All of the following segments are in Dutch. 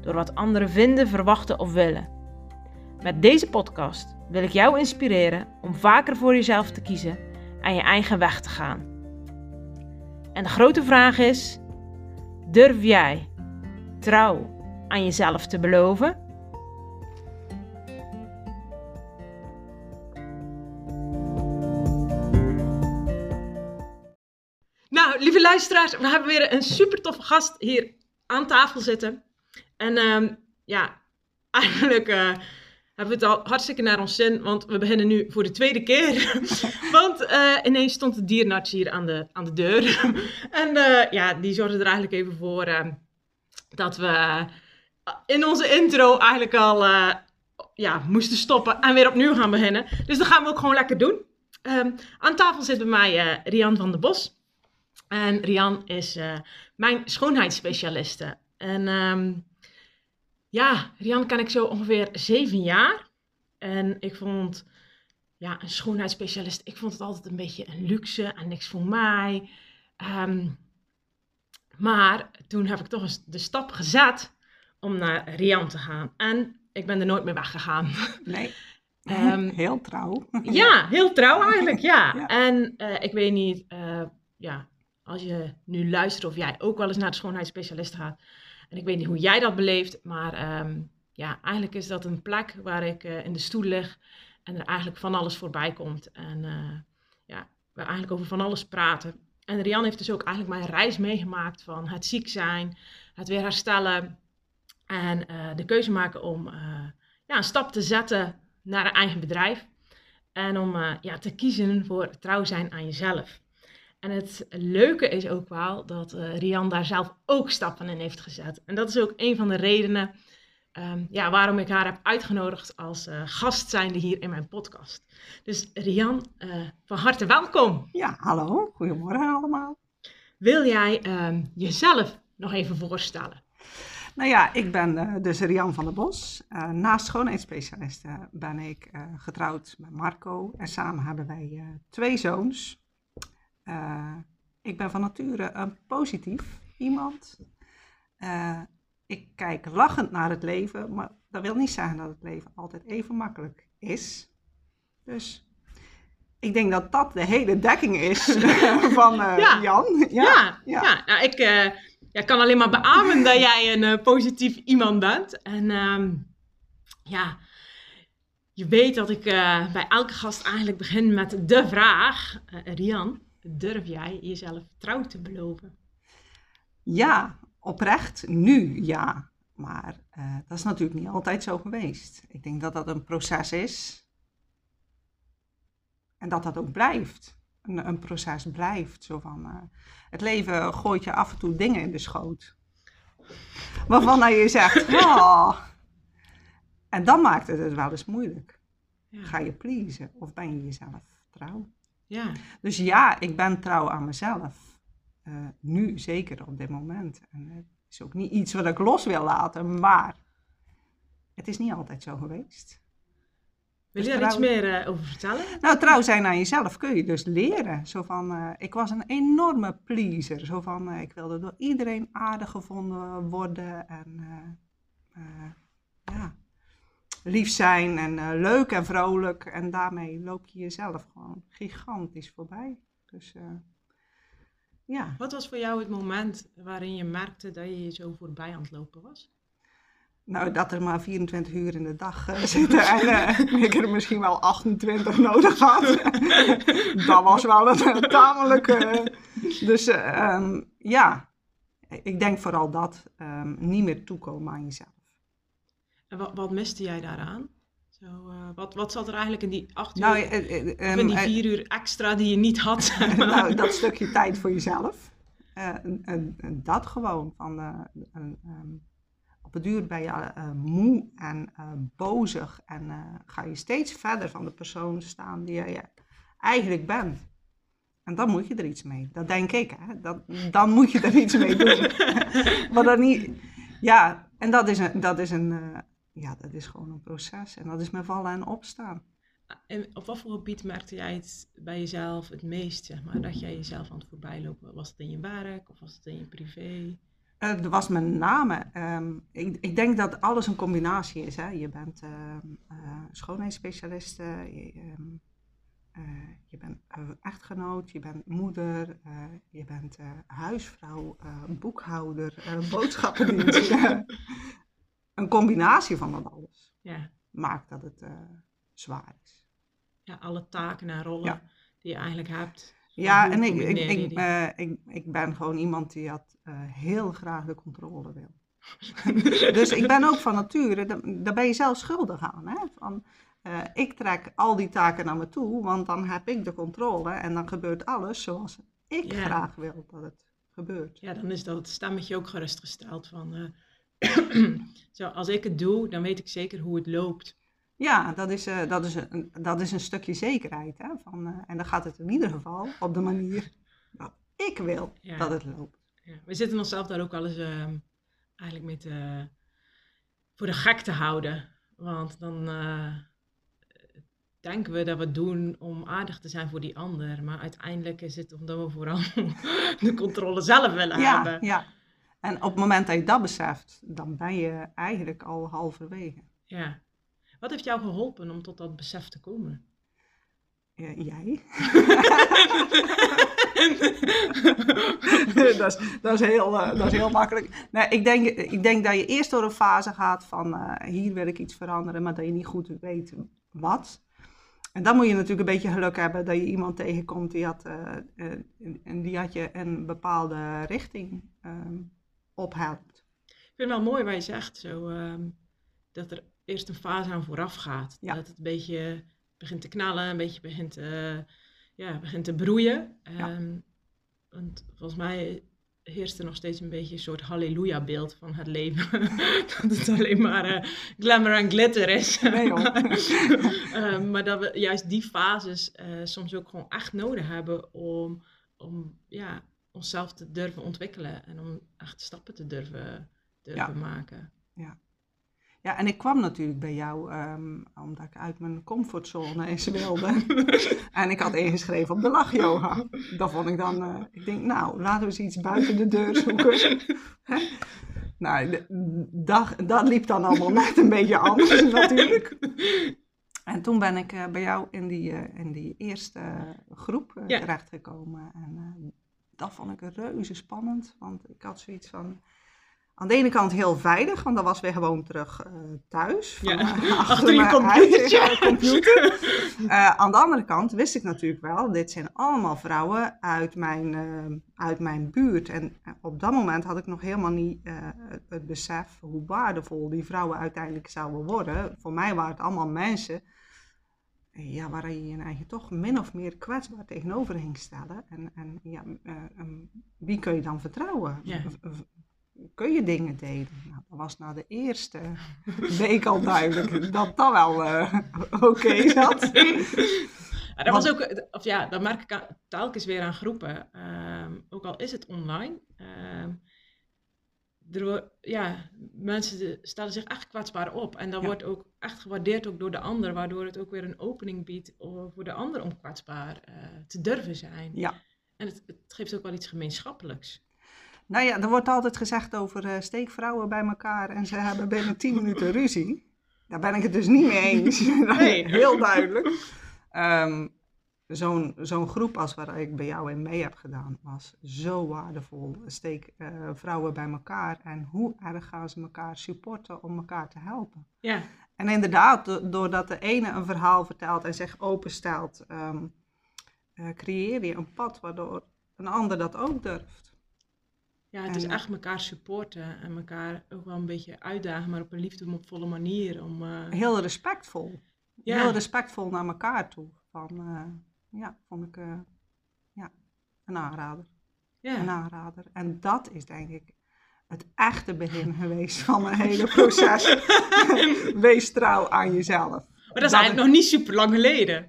door wat anderen vinden, verwachten of willen. Met deze podcast wil ik jou inspireren om vaker voor jezelf te kiezen en je eigen weg te gaan. En de grote vraag is: durf jij trouw aan jezelf te beloven? Nou, lieve luisteraars, we hebben weer een super toffe gast hier aan tafel zitten. En um, ja, eigenlijk uh, hebben we het al hartstikke naar ons zin, want we beginnen nu voor de tweede keer. want uh, ineens stond de dierenarts hier aan de, aan de deur. en uh, ja, die zorgde er eigenlijk even voor ehm, dat we in onze intro eigenlijk al ja, moesten stoppen en weer opnieuw gaan beginnen. Dus dat gaan we ook gewoon lekker doen. Um, aan tafel zit bij mij Rian van der Bos. En Rian is mijn schoonheidsspecialiste. En ja, Rian ken ik zo ongeveer zeven jaar. En ik vond, ja, een schoonheidsspecialist, ik vond het altijd een beetje een luxe en niks voor mij. Um, maar toen heb ik toch eens de stap gezet om naar Rian te gaan. En ik ben er nooit meer weggegaan. Nee. um, heel trouw. Ja, heel trouw eigenlijk, ja. ja. En uh, ik weet niet, uh, ja, als je nu luistert of jij ook wel eens naar de schoonheidsspecialist gaat en ik weet niet hoe jij dat beleeft, maar um, ja, eigenlijk is dat een plek waar ik uh, in de stoel lig en er eigenlijk van alles voorbij komt. En uh, ja, we eigenlijk over van alles praten. En Rian heeft dus ook eigenlijk mijn reis meegemaakt van het ziek zijn, het weer herstellen en uh, de keuze maken om ja, een stap te zetten naar een eigen bedrijf. En om ja, te kiezen voor trouw zijn aan jezelf. En het leuke is ook wel dat uh, Rian daar zelf ook stappen in heeft gezet. En dat is ook een van de redenen um, ja, waarom ik haar heb uitgenodigd als uh, gast zijnde hier in mijn podcast. Dus Rian, uh, van harte welkom. Ja, hallo. Goedemorgen allemaal. Wil jij um, jezelf nog even voorstellen? Nou ja, ik ben dus Rian van der Bos. naast schoonheidsspecialiste ben ik getrouwd met Marco. En samen hebben wij twee zoons. Uh, ik ben van nature een positief iemand. Uh, ik kijk lachend naar het leven, maar dat wil niet zeggen dat het leven altijd even makkelijk is. Dus ik denk dat dat de hele dekking is van uh, ja. Jan. Ja, ja, ja. ja. Nou, ik ja, kan alleen maar beamen dat jij een positief iemand bent. En um, ja, je weet dat ik bij elke gast eigenlijk begin met de vraag, Rian durf jij jezelf trouw te beloven? Ja, oprecht, nu ja. Maar uh, dat is natuurlijk niet altijd zo geweest. Ik denk dat dat een proces is. En dat dat ook blijft. Een, een proces blijft. Zo van, uh, het leven gooit je af en toe dingen in de schoot. Waarvan je zegt, oh. En dan maakt het het wel eens moeilijk. Ja. Ga je pleasen of ben je jezelf trouw? Ja. Dus ja, ik ben trouw aan mezelf. Uh, nu zeker op dit moment. En het is ook niet iets wat ik los wil laten, maar het is niet altijd zo geweest. Wil je dus daar iets meer uh, over vertellen? Nou, trouw zijn aan jezelf kun je dus leren. Zo van, uh, ik was een enorme pleaser. Zo van, ik wilde door iedereen aardig gevonden worden. En ja, lief zijn en uh, leuk en vrolijk. En daarmee loop je jezelf gewoon gigantisch voorbij. Dus uh, ja. Wat was voor jou het moment waarin je merkte dat je je zo voorbij aan het lopen was? Nou, dat er maar 24 uur in de dag uh, zitten en ik er misschien wel 28 nodig had. dat was wel een tamelijke... dus um, ja, ik denk vooral dat um, niet meer toekomen aan jezelf. En wat, wat miste jij daaraan? Zo, uh, wat, wat zat er eigenlijk in die acht nou, uur, uh, uh, um, in die vier uur extra die je niet had? nou, dat stukje tijd voor jezelf. dat gewoon. Van, um, op het duur ben je eh, moe en bozig en ga je steeds verder van de persoon staan die je eigenlijk bent. En dan moet je er iets mee. Dat denk ik, hè. Dat, dan moet je er iets mee doen. maar dan niet... Ja, en dat is, een, dat, is een, ja, dat is gewoon een proces. En dat is met vallen en opstaan. En op wat voor gebied merkte jij het bij jezelf het meest, zeg maar, dat jij jezelf aan het voorbijlopen? Was het in je werk of was het in je privé? Uh, er was met name, um, ik, ik, denk dat alles een combinatie is. Hè? Je bent uh, uh, schoonheidsspecialiste, je, um, je bent echtgenoot, je bent moeder, je bent huisvrouw, boekhouder, boodschappendienst. een combinatie van dat alles ja. maakt dat het zwaar is ja, alle taken en rollen die je eigenlijk hebt. Ja, en ik, ik, ik, uh, ik, ik ben gewoon iemand die had uh, heel graag de controle wil. dus ik ben ook van nature, daar ben je zelf schuldig aan. Hè? Van, uh, ik trek al die taken naar me toe, want dan heb ik de controle en dan gebeurt alles zoals ik ja. graag wil dat het gebeurt. Ja, dan is dat het stemmetje ook gerustgesteld van, zo, als ik het doe, dan weet ik zeker hoe het loopt. Ja, dat is, uh, dat is, een, dat is een stukje zekerheid. Hè? Van, uh, en dan gaat het in ieder geval op de manier dat ik wil ja. dat het loopt. Ja. We zitten onszelf daar ook wel eens uh, eigenlijk mee te, voor de gek te houden. Want dan eh, denken we dat we het doen om aardig te zijn voor die ander. Maar uiteindelijk is het omdat we vooral de controle zelf willen ja, hebben. Ja, en op het moment dat je dat beseft, dan ben je eigenlijk al halverwege. Ja. Wat heeft jou geholpen om tot dat besef te komen? Ja, jij. dat, is, dat, is heel, uh, dat is heel makkelijk. Nee, ik, denk, ik denk dat je eerst door een fase gaat van uh, hier wil ik iets veranderen, maar dat je niet goed weet wat. En dan moet je natuurlijk een beetje geluk hebben dat je iemand tegenkomt die had, uh, die had je een bepaalde richting ophelpt. Ik vind het wel mooi wat je zegt, zo, um, dat er eerst een fase aan vooraf gaat. Ja. Dat het een beetje begint te knallen, een beetje begint, uh, ja, begint te broeien. Ja. Um, want volgens mij heerst er nog steeds een beetje een soort halleluja-beeld van het leven. dat het alleen maar uh, glamour en glitter is. Nee, uh, maar dat we juist die fases uh, soms ook gewoon echt nodig hebben om, om ja, onszelf te durven ontwikkelen en om echt stappen te durven, durven Ja. maken. Ja. Ja, en ik kwam natuurlijk bij jou um, omdat ik uit mijn comfortzone eens wilde. en ik had ingeschreven op de lachyoga. Dat vond ik dan, uh, ik denk, nou, laten we eens iets buiten de deur zoeken. nou, dat, dat liep dan allemaal net een beetje anders natuurlijk. En toen ben ik uh, bij jou in die, uh, in die eerste groep terechtgekomen. En dat vond ik reuze spannend, want ik had zoiets van aan de ene kant heel veilig, want dan was weer gewoon terug uh, thuis. Van, Ja, uh, achter je computertje. eigen computer. Uh, aan de andere kant wist ik natuurlijk wel, dit zijn allemaal vrouwen uit mijn, uh, uit mijn buurt. En op dat moment had ik nog helemaal niet het besef hoe waardevol die vrouwen uiteindelijk zouden worden. Voor mij waren het allemaal mensen ja, waar je je eigen toch min of meer kwetsbaar tegenover ging stellen. En, en ja, um, wie kun je dan vertrouwen? Ja. kun je dingen delen? Nou, dat was na de eerste week al duidelijk dat dat wel uh, oké okay zat. Ja, dat was ook, of ja, dat merk ik telkens weer aan groepen. Um, ook al is het online. Um, er, ja, mensen stellen zich echt kwetsbaar op. En dat Ja. wordt ook echt gewaardeerd ook door de ander. Waardoor het ook weer een opening biedt voor de ander om kwetsbaar uh, te durven zijn. Ja. En het, het geeft ook wel iets gemeenschappelijks. Nou ja, er wordt altijd gezegd over uh, steekvrouwen bij elkaar en ze hebben binnen 10 minuten ruzie. Daar ben ik het dus niet mee eens. Nee. Heel duidelijk. Um, Zo'n zo'n groep als waar ik bij jou in mee heb gedaan, was zo waardevol. Steek uh, vrouwen bij elkaar en hoe erg gaan ze elkaar supporten om elkaar te helpen. Ja. En inderdaad, do doordat de ene een verhaal vertelt en zich openstelt, um, uh, creëer je een pad waardoor een ander dat ook durft. Ja, het is echt elkaar supporten en elkaar ook wel een beetje uitdagen, maar op een liefdevolle manier. Om, uh... Heel respectvol. Ja. Heel respectvol naar elkaar toe. Van, ja, vond ik uh, ja, een aanrader. Ja. Een aanrader. En dat is denk ik het echte begin geweest van mijn hele proces. Wees trouw aan jezelf. Maar dat is eigenlijk nog niet super lang geleden.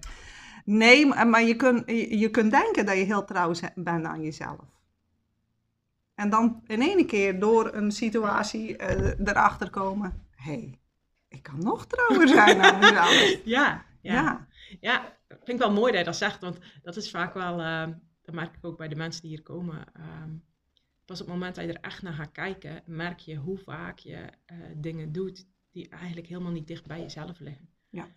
Nee, maar je, kunt je, kunt denken dat je heel trouw bent aan jezelf. En dan in één keer door een situatie eh, erachter komen: hé, hey, ik kan nog trouwer zijn aan mezelf. Ja, ja. Ja. Ja, vind ik wel mooi dat je dat zegt, want dat is vaak wel, eh, dat merk ik ook bij de mensen die hier komen. ehm, pas op het moment dat je er echt naar gaat kijken, merk je hoe vaak je eh, dingen doet die eigenlijk helemaal niet dicht bij jezelf liggen. Ja.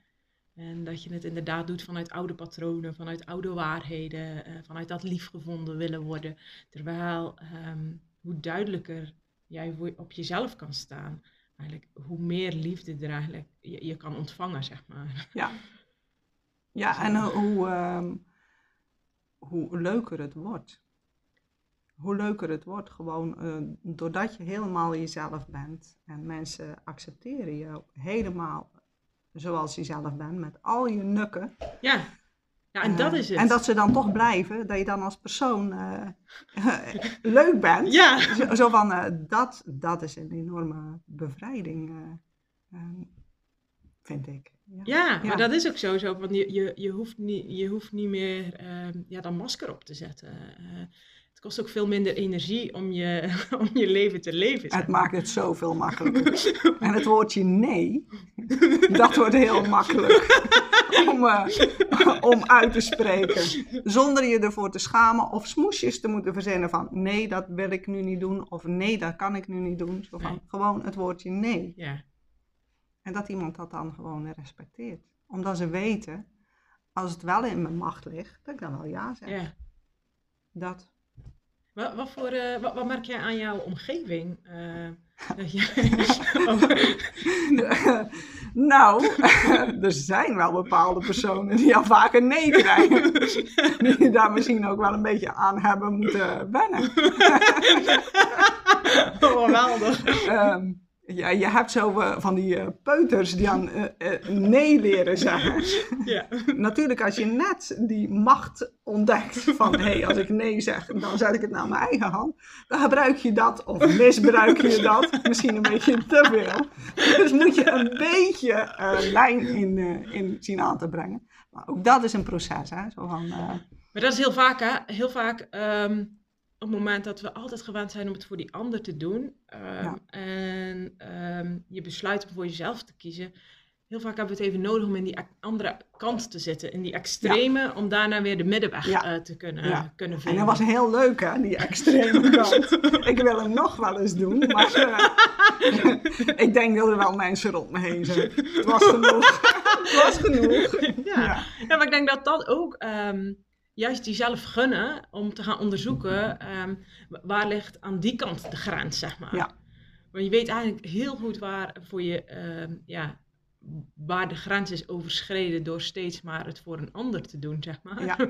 En dat je het inderdaad doet vanuit oude patronen, vanuit oude waarheden, eh, vanuit dat liefgevonden willen worden. Terwijl ehm, hoe duidelijker jij op jezelf kan staan, eigenlijk hoe meer liefde er eigenlijk je, je kan ontvangen, zeg maar. Ja, ja en ho- hoe, ehm, hoe leuker het wordt. Hoe leuker het wordt, gewoon eh, doordat je helemaal jezelf bent. En mensen accepteren je helemaal zoals je zelf bent, met al je nukken. Ja, ja en dat Eh, is het. En dat ze dan toch blijven, dat je dan als persoon eh, leuk bent. Ja, Zo, zo van, eh, dat, dat is een enorme bevrijding, eh, eh, vind ik. Ja. ja, Ja. maar dat is ook zo. zo want je, je, je, hoeft niet, je hoeft niet meer ehm, ja, dat masker op te zetten. Eh, het kost ook veel minder energie om je, om je leven te leven. zeg Het maakt het zoveel makkelijker. En het woordje nee, dat wordt heel makkelijk om, eh, om uit te spreken. Zonder je ervoor te schamen of smoesjes te moeten verzinnen van nee, dat wil ik nu niet doen. Of nee, dat kan ik nu niet doen. Zo van, Nee. Gewoon het woordje nee. Ja, En dat iemand dat dan gewoon respecteert. Omdat ze weten, als het wel in mijn macht ligt, dat ik dan wel ja zeg. ja. Dat. Wat, wat, voor, eh, wat, wat merk jij aan jouw omgeving? eh, Oh, nou, er zijn wel bepaalde personen die al vaker nee krijgen. Die daar misschien ook wel een beetje aan hebben moeten wennen. geweldig. Ehm, ja, je hebt zo eh, van die eh, peuters die aan eh, nee leren zeggen. Ja. Natuurlijk, als je net die macht ontdekt van hé, hey, als ik nee zeg, dan zet ik het naar mijn eigen hand. Dan gebruik je dat of misbruik je dat. Misschien een beetje te veel. Dus moet je een beetje lijn in, in zien aan te brengen. Maar ook dat is een proces, hè. Zo van, Maar dat is heel vaak, hè? Heel vaak ehm, op het moment dat we altijd gewend zijn om het voor die ander te doen. ehm, Ja. En ehm, je besluit om voor jezelf te kiezen. Heel vaak hebben we het even nodig om in die andere kant te zitten. In die extreme, om daarna weer de middenweg Ja. eh, te kunnen, Ja. kunnen en vinden. dat was heel leuk, hè, die extreme kant. Ik wil hem nog wel eens doen, maar eh, ik denk dat er wel mensen rond me heen zijn. Het was genoeg. Het was genoeg. Ja, maar ik denk dat dat ook ehm, juist jezelf gunnen om te gaan onderzoeken ehm, wa- waar ligt aan die kant de grens, zeg maar. Ja. Want je weet eigenlijk heel goed waar voor je, ehm, ja, waar de grens is overschreden door steeds maar het voor een ander te doen, zeg maar. Ja.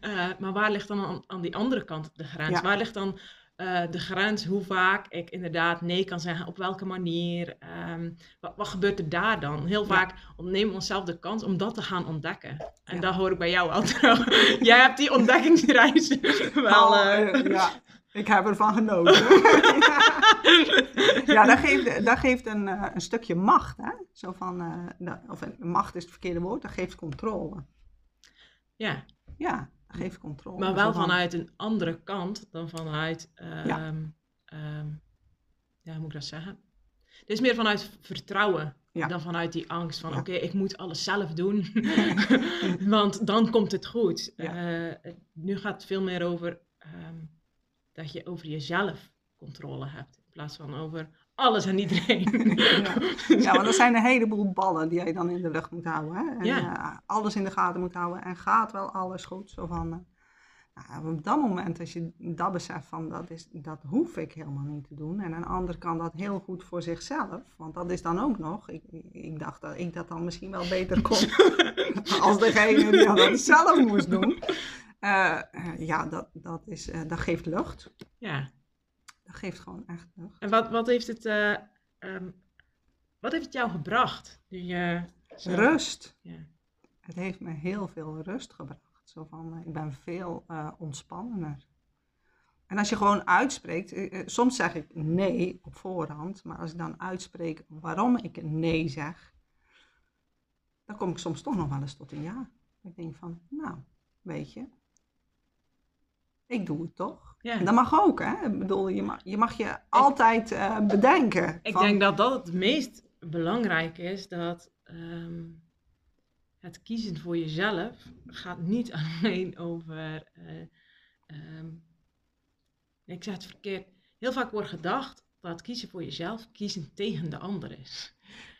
Eh, maar waar ligt dan aan, aan die andere kant de grens? Ja. Waar ligt dan eh, de grens hoe vaak ik inderdaad nee kan zeggen, op welke manier? Ehm, wat, wat gebeurt er daar dan? Heel vaak ontnemen we onszelf de kans om dat te gaan ontdekken. En Ja. dat hoor ik bij jou al trouwens. Jij hebt die ontdekkingsreis wel... Oh, eh, ja, ik heb ervan genoten. ja, dat geeft, dat geeft een, een stukje macht. Hè? Zo van, dat- of een, macht is het verkeerde woord, dat geeft controle. ja, Ja, dat geeft controle. maar wel van, vanuit een andere kant dan vanuit... ehm, Ja. ehm, ja, hoe moet ik dat zeggen? Het is meer vanuit vertrouwen Ja. dan vanuit die angst van Ja. oké, ik moet alles zelf doen, want dan komt het goed. Eh, nu gaat het veel meer over ehm, dat je over jezelf controle hebt, in plaats van over alles en iedereen. Ja. Ja, want er zijn een heleboel ballen die je dan in de lucht moet houden. Hè? En Ja. eh, alles in de gaten moet houden. En gaat wel alles goed? Zo van, eh, nou, op dat moment, als je dat beseft van dat, is, dat hoef ik helemaal niet te doen. En een ander kan dat heel goed voor zichzelf. Want dat is dan ook nog. Ik, ik- dacht dat ik dat dan misschien wel beter kon als degene die dat zelf moest doen. Eh, ja, dat, dat, is, dat geeft lucht. ja. Dat geeft gewoon echt lucht. En wat, wat, heeft het, eh, ehm, wat heeft het jou gebracht? Zo- Rust. Ja. Het heeft me heel veel rust gebracht. Zo van, eh, ik ben veel eh ontspannender. En als je gewoon uitspreekt, soms zeg ik nee op voorhand, maar als ik dan uitspreek waarom ik nee zeg, dan kom ik soms toch nog wel eens tot een ja. Ik denk van, nou, weet je, ik doe het toch. Ja. En dat mag ook, hè? Ik bedoel, je mag je, mag je altijd eh, bedenken. Ik van- denk dat dat het meest belangrijke is, dat ehm, het kiezen voor jezelf gaat niet alleen over, ehm, ik zeg het verkeerd, heel vaak wordt gedacht dat kiezen voor jezelf kiezen tegen de ander is.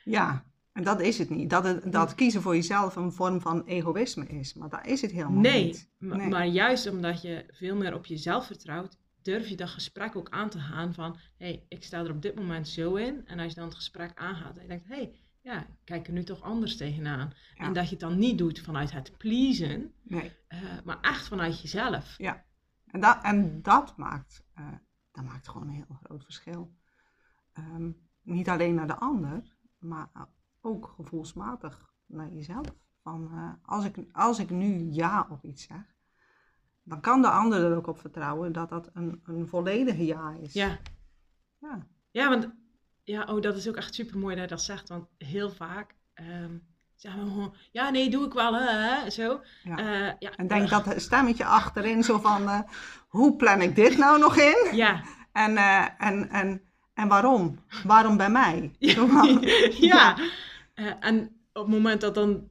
Ja, en dat is het niet. Dat, het, dat kiezen voor jezelf een vorm van egoïsme is. Maar dat is het helemaal Nee, niet. Nee. maar juist omdat je veel meer op jezelf vertrouwt, durf je dat gesprek ook aan te gaan van, hé, hey, ik sta er op dit moment zo in. En als je dan het gesprek aangaat en je denkt, hé, hey, ja, ik kijk er nu toch anders tegenaan. Ja. En dat je het dan niet doet vanuit het pleasen, nee. eh, maar echt vanuit jezelf. En, dat, en dat, maakt, eh, dat maakt gewoon een heel groot verschil. Ehm, niet alleen naar de ander, maar ook gevoelsmatig naar jezelf. Van, eh, als, ik, als ik nu ja op iets zeg, dan kan de ander er ook op vertrouwen dat dat een, een volledige ja is. Ja, Ja. ja want ja, oh, dat is ook echt super mooi dat je dat zegt, want heel vaak ehm, zeggen we gewoon, ja, nee, doe ik wel, hè, zo. Ja. Eh, ja, En denk dat stemmetje achterin zo van, eh, hoe plan ik dit nou nog in? Ja, En, en, en, en waarom? Waarom bij mij? Ja. Eh, en op het moment dat dan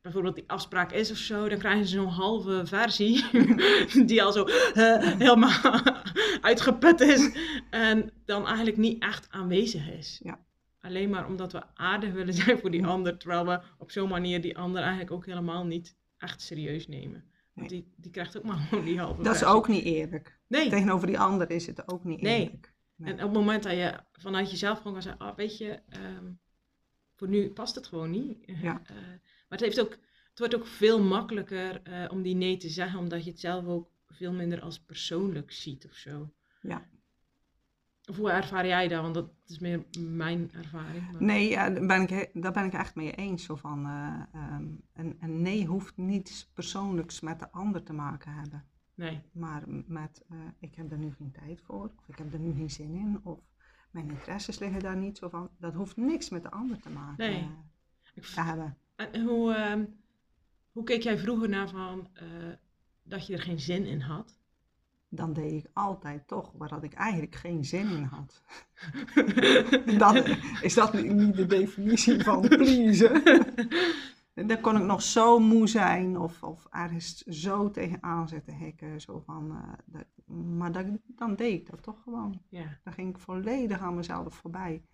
bijvoorbeeld die afspraak is of zo, dan krijgen ze zo'n halve versie die al zo eh, helemaal uitgeput is en dan eigenlijk niet echt aanwezig is. Ja. Alleen maar omdat we aardig willen zijn voor die ander, terwijl we op zo'n manier die ander eigenlijk ook helemaal niet echt serieus nemen. Want die, die krijgt ook maar gewoon die halve Dat is ook niet eerlijk. Nee. Tegenover die ander is het ook niet eerlijk. Nee. En op het moment dat je vanuit jezelf gewoon kan zeggen, ah, weet je, ehm, voor nu past het gewoon niet. Ja. Eh, maar het, heeft ook, het wordt ook veel makkelijker eh, om die nee te zeggen, omdat je het zelf ook veel minder als persoonlijk ziet of zo. Ja. Of hoe ervaar jij dat? Want dat is meer mijn ervaring. maar- Nee, ja, daar, ben ik, daar ben ik echt mee eens. Zo van, eh, ehm, een, een nee hoeft niets persoonlijks met de ander te maken hebben. Nee. Maar met, ik heb er nu geen tijd voor, of ik heb er nu geen zin in, of mijn interesses liggen daar niet zo van. Dat hoeft niks met de ander te maken Nee. eh, Ik te hebben. en en hoe, ehm, hoe keek jij vroeger naar van eh, dat je er geen zin in had? Dan deed ik altijd toch waar ik eigenlijk geen zin in had. Dan is dat niet niet de definitie van pleasen. Dan kon ik nog zo moe zijn of, of ergens zo tegenaan zitten hikken. Zo van, eh, dat- maar dat, dan deed ik dat toch gewoon. Ja. Dan ging ik volledig aan mezelf voorbij.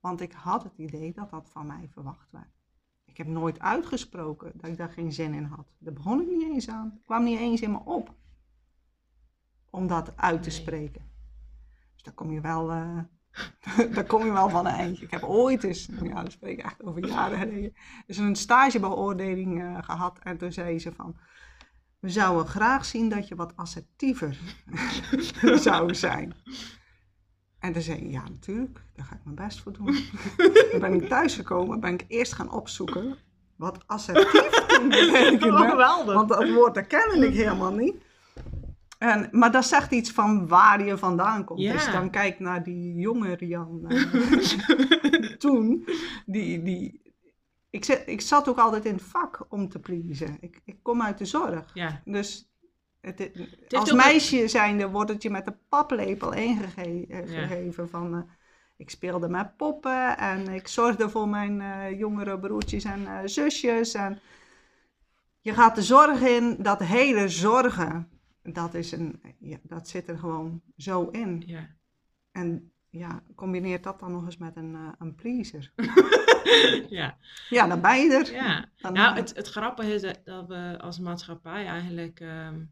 Want ik had het idee dat dat van mij verwacht werd. Ik heb nooit uitgesproken dat ik daar geen zin in had. Daar begon ik niet eens aan. Het kwam niet eens in me op. Om dat uit te Nee. spreken. Dus daar kom je wel, eh, daar kom je wel van een eindje. Ik heb ooit eens, ja dat spreek ik echt over jaren geleden, dus een stagebeoordeling eh, gehad. En toen zei ze van, we zouden graag zien dat je wat assertiever zou zijn. En toen zei ik, ja natuurlijk, daar ga ik mijn best voor doen. Toen ben ik thuisgekomen, ben ik eerst gaan opzoeken wat assertief betekenen. Geweldig. Want dat woord dat kende ik helemaal niet. En, maar dat zegt iets van waar je vandaan komt. Ja. Dus dan kijk naar die jonge Rian eh, toen. Die, die, ik, zat, ik zat ook altijd in het vak om te pleasen. Ik, ik kom uit de zorg. Ja. Dus het, als meisje zijnde wordt het je met de paplepel ingege- Ja. gegeven van... eh, ik speelde met poppen en ik zorgde voor mijn eh, jongere broertjes en zusjes. En je gaat de zorg in, dat hele zorgen, dat, is een, ja, dat zit er gewoon zo in. Ja. En ja, combineer dat dan nog eens met een, eh, een pleaser. ja. Ja, dan ben je er. Ja. Dan, Nou, eh, het, het grappige is dat, we als maatschappij eigenlijk ehm,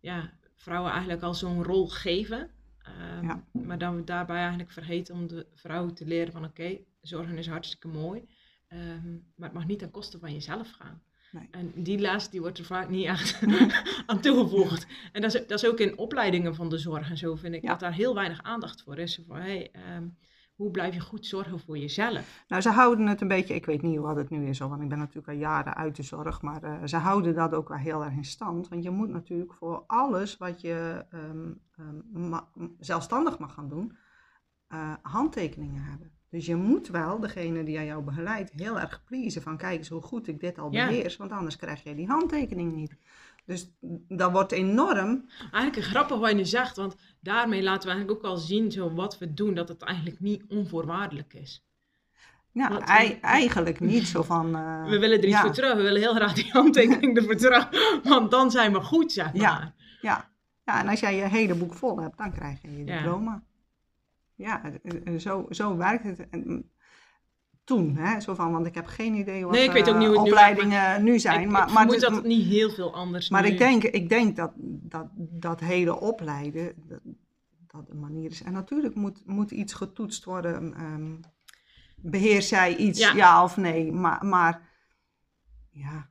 ja, vrouwen eigenlijk al zo'n rol geven. Ehm, Ja. Maar dat we daarbij eigenlijk vergeten om de vrouw te leren van oké, zorgen is hartstikke mooi. ehm, maar het mag niet ten koste van jezelf gaan. Nee. En die les die wordt er vaak niet echt aan toegevoegd. En dat is, dat is ook in opleidingen van de zorg en zo vind ik Ja. dat daar heel weinig aandacht voor is. Zo Van, hey, ehm, hoe blijf je goed zorgen voor jezelf? Nou, ze houden het een beetje, ik weet niet wat het nu is, hoor, want ik ben natuurlijk al jaren uit de zorg, maar eh, ze houden dat ook wel heel erg in stand. Want je moet natuurlijk voor alles wat je ehm, ehm, ma- zelfstandig mag gaan doen, eh, handtekeningen hebben. Dus je moet wel degene die aan jou begeleidt heel erg pleasen van kijk eens hoe goed ik dit al Ja. beheers, want anders krijg je die handtekening niet. Dus dat wordt enorm Eigenlijk grappig wat je nu zegt, want daarmee laten we eigenlijk ook al zien zo wat we doen, dat het eigenlijk niet onvoorwaardelijk is. Ja, ei- eigenlijk niet zo van. eh, We willen er iets ja, voor terug, we willen heel graag die handtekening ervoor terug, want dan zijn we goed, zeg maar. Ja. Ja. ja, en als jij je hele boek vol hebt, dan krijg je je diploma. Ja, eh, eh, zo, zo werkt het. En, mm, toen, hè, zo van, want ik heb geen idee wat Nee, ik weet ook eh, niet hoe het nu opleidingen nu zijn. ik, maar ik maar, het- dat het niet heel veel anders maar nu- ik denk, ik denk dat, dat dat hele opleiden, dat, dat een manier is. En natuurlijk moet, moet iets getoetst worden. ehm, beheers jij iets, Ja. ja, of nee? Maar, maar ja,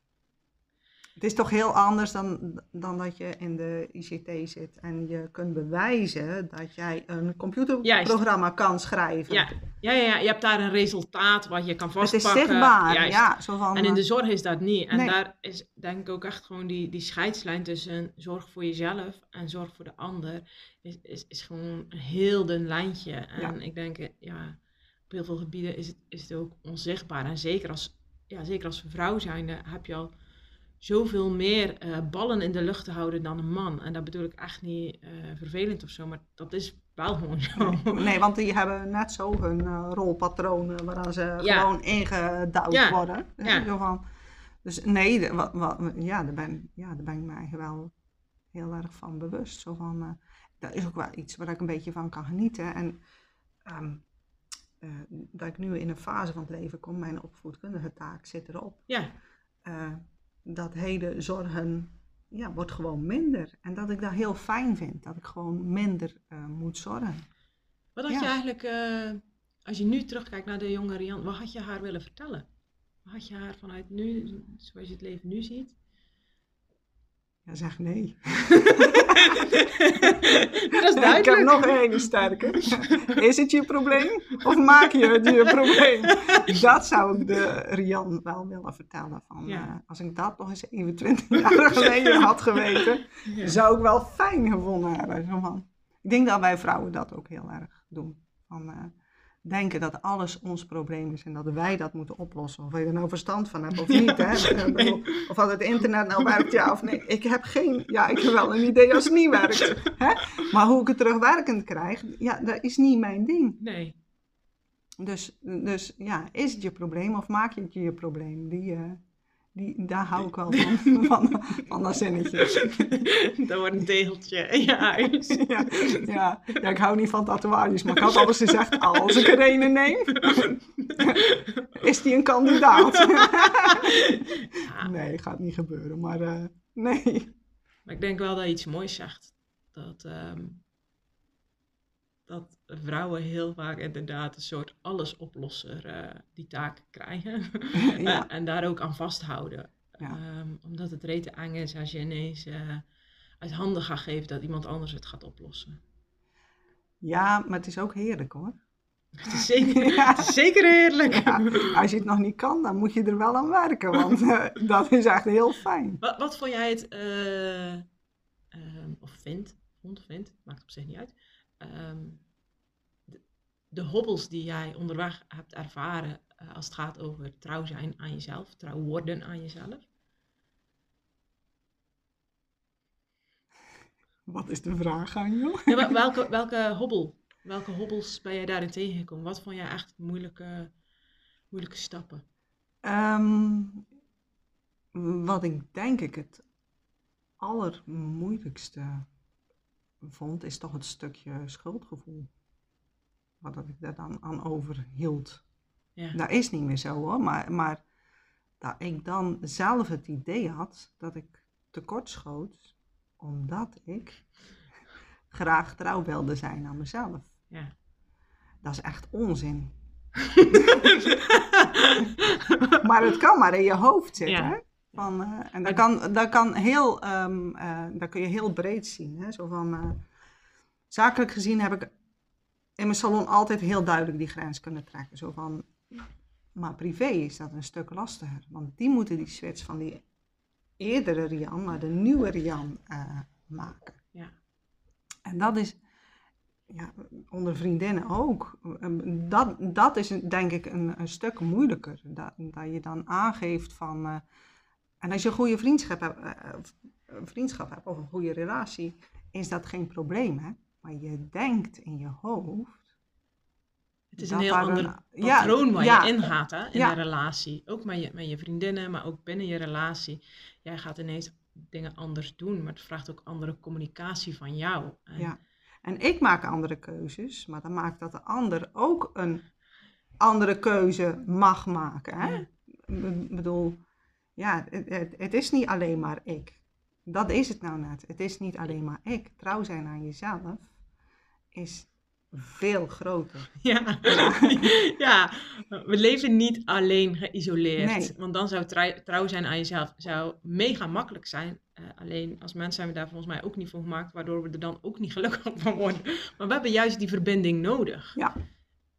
het is toch heel anders dan, dan dat je in de ICT zit en je kunt bewijzen dat jij een computerprogramma kan schrijven. Ja, ja, ja, ja, je hebt daar een resultaat wat je kan het vastpakken. is zichtbaar, Juist. ja. Zo van, En in de eh, zorg is dat niet. En Nee. daar is denk ik ook echt gewoon die, die scheidslijn tussen zorg voor jezelf en zorg voor de ander. Is, is, is gewoon een heel dun lijntje. En Ja. ik denk, eh, ja, op heel veel gebieden is het, is het ook onzichtbaar. En zeker als, ja, zeker als vrouw zijnde heb je al zoveel meer eh, ballen in de lucht te houden dan een man. En dat bedoel ik echt niet eh, vervelend of zo, maar dat is wel gewoon zo. Nee, want die hebben net zo hun eh, rolpatronen waaraan ze Ja. gewoon ingedouwd Ja. worden. Ja. Zo van, dus nee, de- wat, wat, ja, daar ben, ja, daar ben ik me eigenlijk wel heel erg van bewust. Zo van, dat is ook wel iets waar ik een beetje van kan genieten. En ehm, eh, dat ik nu in een fase van het leven kom, mijn opvoedkundige taak zit erop. Ja, dat hele zorgen ja, wordt gewoon minder. En dat ik dat heel fijn vind, dat ik gewoon minder eh, moet zorgen. Wat had Ja. je eigenlijk, eh, als je nu terugkijkt naar de jonge Rian, wat had je haar willen vertellen? Wat had je haar vanuit nu, zoals je het leven nu ziet? Ja, zeg nee. Dat is Ik heb nog een hele sterke. Is het je probleem? Of maak je het je probleem? Dat zou ik de Rian wel willen vertellen. Van, Ja. eh, als ik dat nog eens 21 jaar geleden had geweten, Ja. zou ik wel fijn gevonden hebben. Zo van. Ik denk dat wij vrouwen dat ook heel erg doen. Van, eh, denken dat alles ons probleem is en dat wij dat moeten oplossen. Of je er nou verstand van hebt of niet. Hè? Bedoel, Of dat het internet nou werkt, ja of nee. Ik heb geen, ja, ik heb wel een idee als het niet werkt. Hè? Maar hoe ik het terugwerkend krijg, ja, dat is niet mijn ding. Nee. Dus, dus ja, is het je probleem of maak je het je probleem? Die, eh, die, daar hou ik wel van, van, van dat zinnetje. Dat wordt een tegeltje in je huis. Ja, ja, ja, ik hou niet van tatoeages, maar ik had alles gezegd, als ik er een neem, is die een kandidaat? Nee, gaat niet gebeuren, maar eh, nee. maar ik denk wel dat je iets moois zegt. Dat, ehm, dat vrouwen heel vaak inderdaad een soort allesoplosser eh die taak krijgen. Ja. Eh, en daar ook aan vasthouden. Ja. Ehm, omdat het rete eng is als je ineens eh, uit handen gaat geven dat iemand anders het gaat oplossen. ja, maar het is ook heerlijk hoor. Het is zeker, Ja. het is zeker heerlijk. Ja, als je het nog niet kan, dan moet je er wel aan werken, want dat is echt heel fijn. Wat, wat vond jij het, eh, ehm, of vindt, vond, vindt, maakt op zich niet uit. Ehm, de, de hobbels die jij onderweg hebt ervaren eh, als het gaat over trouw zijn aan jezelf, trouw worden aan jezelf. Wat is de vraag aan joh? Ja, wel- welke, welke hobbel, welke hobbels ben jij daarin tegengekomen? Wat vond jij echt moeilijke, moeilijke stappen? Ehm, wat ik denk ik het allermoeilijkste vond, is toch het stukje schuldgevoel. Wat dat ik daar dan aan overhield. Ja. Dat is niet meer zo hoor, maar, maar dat ik dan zelf het idee had dat ik tekortschoot omdat ik graag trouw wilde zijn aan mezelf. Ja. Dat is echt onzin. Maar het kan maar in je hoofd zitten. Ja. Van, eh, en dat kan, dat kan heel, dat kun je heel breed zien. Hè? Zo van, eh, zakelijk gezien heb ik in mijn salon altijd heel duidelijk die grens kunnen trekken. Zo van, maar privé is dat een stuk lastiger. Want die moeten die switch van die eerdere Rian naar de nieuwe Rian maken. Ja. En dat is ja, onder vriendinnen ook. Ehm, Dat, dat is denk ik een, een stuk moeilijker. Dat, dat je dan aangeeft van. Eh, en als je een goede vriendschap hebt, eh, of een vriendschap hebt of een goede relatie, is dat geen probleem. Hè? Maar je denkt in je hoofd. Het is een heel ander patroon waar ja, je in gaat hè, in ja. een relatie. Ook met je, met je vriendinnen, maar ook binnen je relatie. Jij gaat ineens dingen anders doen, maar het vraagt ook andere communicatie van jou. En Ja. En ik maak andere keuzes, maar dan maakt dat de ander ook een andere keuze mag maken. Hè? Ik bedoel, ja, het, het, het is niet alleen maar ik. Dat is het nou net. Het is niet alleen maar ik. Trouw zijn aan jezelf is veel groter. Ja. ja, we leven niet alleen geïsoleerd. Nee. Want dan zou trouw, zijn aan jezelf zou mega makkelijk zijn. Eh, alleen als mensen zijn we daar volgens mij ook niet voor gemaakt, waardoor we er dan ook niet gelukkig van worden. Maar we hebben juist die verbinding nodig. Ja.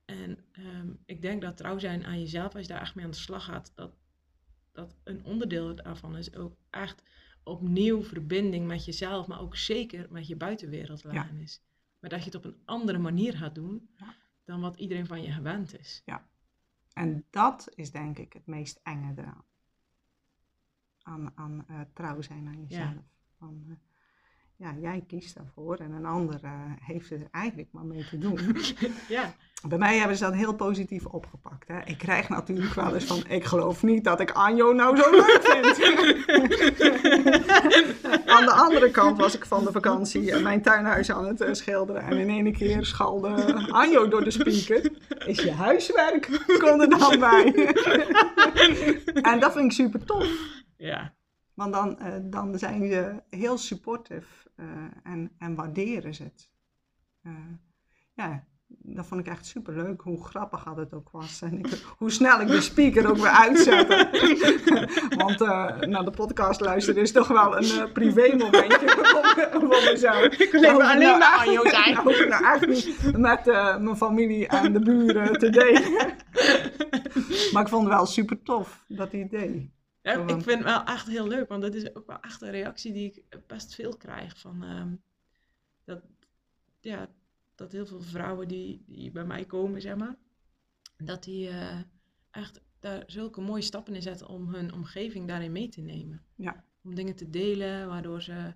En ehm, ik denk dat trouw zijn aan jezelf, als je daar echt mee aan de slag gaat, dat, dat een onderdeel daarvan is ook echt opnieuw verbinding met jezelf, maar ook zeker met je buitenwereld Ja. leggen is. Maar dat je het op een andere manier gaat doen Ja. dan wat iedereen van je gewend is. En dat is denk ik het meest enge eraan. Aan, aan eh, trouw zijn aan jezelf. Van, eh, ja, jij kiest daarvoor en een ander eh, heeft er eigenlijk maar mee te doen. Ja, Bij mij hebben ze dat heel positief opgepakt. Hè. Ik krijg natuurlijk wel eens van, ik geloof niet dat ik Anjo nou zo leuk vind. aan de andere kant was ik van de vakantie en mijn tuinhuis aan het eh, schilderen. En in ene keer schalde Anjo door de speaker. Is je huiswerk? Kom er dan bij. en dat vind ik super tof. ja, Want dan, eh, dan zijn ze heel supportive eh, en, en waarderen ze het. Eh, ja, dat vond ik echt super leuk, hoe grappig dat het ook was. En ik, hoe snel ik de speaker ook weer uitzette. Want naar de podcast luisteren is toch wel een privé momentje voor, mezelf. Ik even Nou, alleen nou, maar echt- Anjo zijn. Nou, hoef ik nou echt niet met mijn familie en de buren te delen. Maar ik vond het wel super tof dat deed. Ja, ik vind het wel echt heel leuk, want dat is ook wel echt een reactie die ik best veel krijg. Van, ehm, dat, ja, dat heel veel vrouwen die, die bij mij komen, zeg maar, dat die eh, echt daar zulke mooie stappen in zetten om hun omgeving daarin mee te nemen. Ja. Om dingen te delen, waardoor ze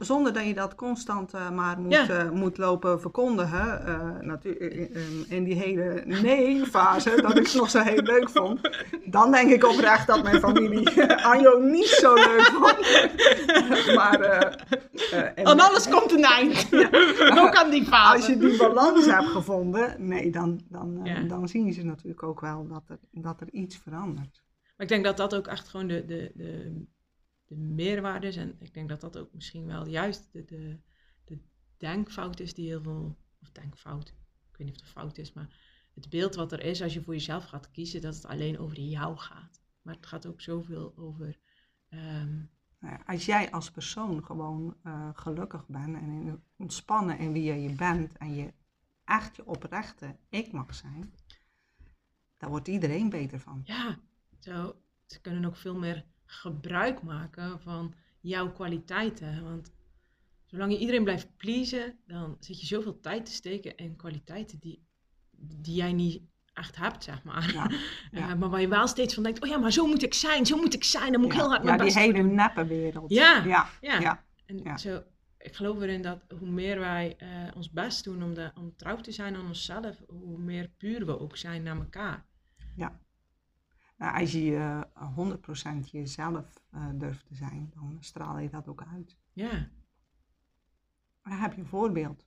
zonder dat je dat constant eh, maar moet, Ja. eh, moet lopen verkondigen. eh, natu- eh, in die hele nee-fase, dat ik het nog zo heel leuk vond. Dan denk ik oprecht dat mijn familie Anjo niet zo leuk vond. maar en- Aan alles komt een eind. ook aan die fase. als je die balans hebt gevonden, nee, dan, dan, Ja. dan zien ze natuurlijk ook wel dat er, dat er iets verandert. Maar ik denk dat dat ook echt gewoon de, de, de, de meerwaarde is. En ik denk dat dat ook misschien wel juist de, de, de denkfout is die heel veel... Of denkfout, ik weet niet of het een fout is, maar het beeld wat er is als je voor jezelf gaat kiezen, dat het alleen over jou gaat. Maar het gaat ook zoveel over... ehm, Nou als jij als persoon gewoon eh, gelukkig bent en in- ontspannen in wie je je bent en je echt je oprechte ik mag zijn, daar wordt iedereen beter van. ja, zo, ze kunnen ook veel meer gebruik maken van jouw kwaliteiten. Want zolang je iedereen blijft pleasen, dan zit je zoveel tijd te steken in kwaliteiten die, die jij niet echt hebt, zeg maar. Ja, Eh, ja. maar waar je wel steeds van denkt, oh ja, maar zo moet ik zijn, zo moet ik zijn, dan moet ik heel hard ja, mijn die best hele neppe wereld. Ja, ja, Ja, ja. en ja. zo, ik geloof erin dat hoe meer wij eh, ons best doen om, de, om trouw te zijn aan onszelf, hoe meer puur we ook zijn naar elkaar. Nou, als je eh, 100% jezelf eh, durft te zijn, dan straal je dat ook uit. Ja, Dan heb je een voorbeeld.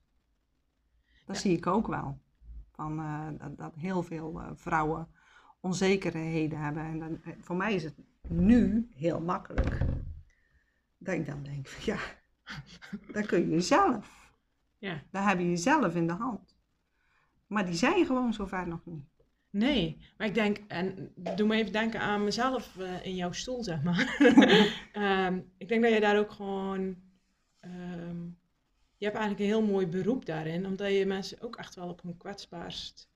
Dat Ja. zie ik ook wel. Van, eh, dat, dat heel veel eh, vrouwen onzekerheden hebben. En dan, eh, voor mij is het nu heel makkelijk. Dat ik dan denk, van, ja, dat kun je zelf. ja. Dat heb je zelf in de hand. Maar die zijn gewoon zover nog niet. Nee, maar ik denk, en doe me even denken aan mezelf eh, in jouw stoel, zeg maar. Ehm, ik denk dat je daar ook gewoon ehm, je hebt eigenlijk een heel mooi beroep daarin, omdat je mensen ook echt wel op een kwetsbaarst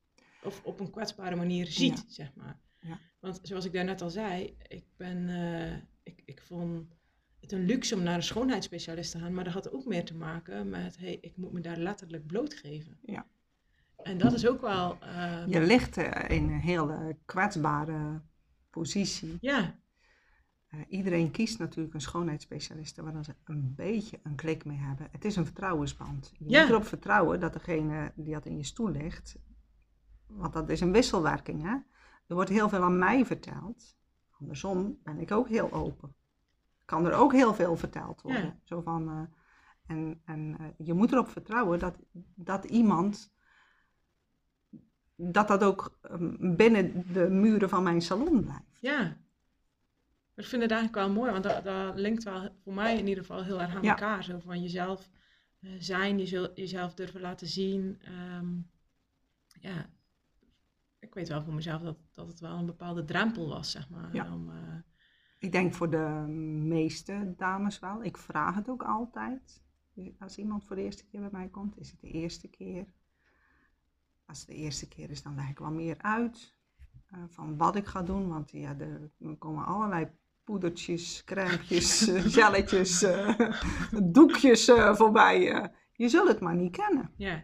of op een kwetsbare manier ziet, Ja. zeg maar. Ja. Want zoals ik daarnet al zei, ik ben, eh, ik, ik vond het een luxe om naar een schoonheidsspecialist te gaan, maar dat had ook meer te maken met, hey, ik moet me daar letterlijk blootgeven. Ja. En dat is ook wel, eh, Je ligt eh, in een hele kwetsbare positie. ja, Eh, iedereen kiest natuurlijk een schoonheidsspecialiste waar ze een beetje een klik mee hebben. Het is een vertrouwensband. Je Ja. moet erop vertrouwen dat degene die dat in je stoel ligt, want dat is een wisselwerking. Hè? Er wordt heel veel aan mij verteld. Andersom ben ik ook heel open. Kan er ook heel veel verteld worden. Ja. Zo van, eh, en en eh, je moet erop vertrouwen dat, dat iemand, dat dat ook eh, binnen de muren van mijn salon blijft. ja. Ik vind het eigenlijk wel mooi, want dat, dat linkt wel voor mij in ieder geval heel erg aan Ja. elkaar. Zo van jezelf eh, zijn, jezel- jezelf durven laten zien. Ehm, ja, ik weet wel voor mezelf dat, dat het wel een bepaalde drempel was, zeg maar. Ja. Om, eh, Ik denk voor de meeste dames wel. Ik vraag het ook altijd. Als iemand voor de eerste keer bij mij komt, is het de eerste keer. Als het de eerste keer is, dan leg ik wel meer uit eh, van wat ik ga doen. Want ja, er komen allerlei poedertjes, crèmpjes, eh, gelletjes, eh, doekjes eh, voorbij. eh. je zult het maar niet kennen. ja.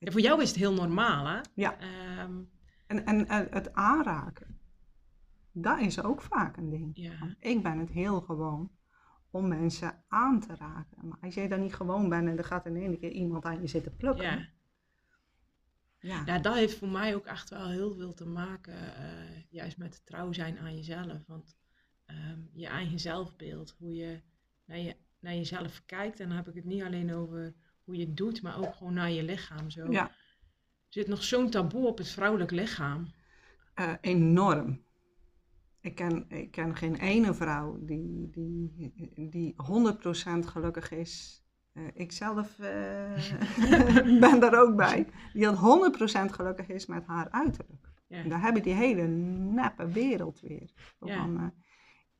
Ja, voor jou is het heel normaal, hè? Ja. Ehm, en, en, en het aanraken, dat is ook vaak een ding. ja. Want ik ben het heel gewoon om mensen aan te raken. Maar als jij dan niet gewoon bent en er gaat in één keer iemand aan je zitten plukken. Ja. Ja. ja, dat heeft voor mij ook echt wel heel veel te maken, eh, juist met trouw zijn aan jezelf. Want ehm, je eigen zelfbeeld, hoe je naar, je naar jezelf kijkt, en dan heb ik het niet alleen over hoe je het doet, maar ook gewoon naar je lichaam. Zo. Ja. Er zit nog zo'n taboe op het vrouwelijk lichaam. Eh, enorm. Ik ken, ik ken geen ene vrouw die, die, die 100% gelukkig is. Eh, ik zelf eh, ben daar ook bij. Die dat 100% gelukkig is met haar uiterlijk. Ja. En daar heb je die hele neppe wereld weer. Ja. eh,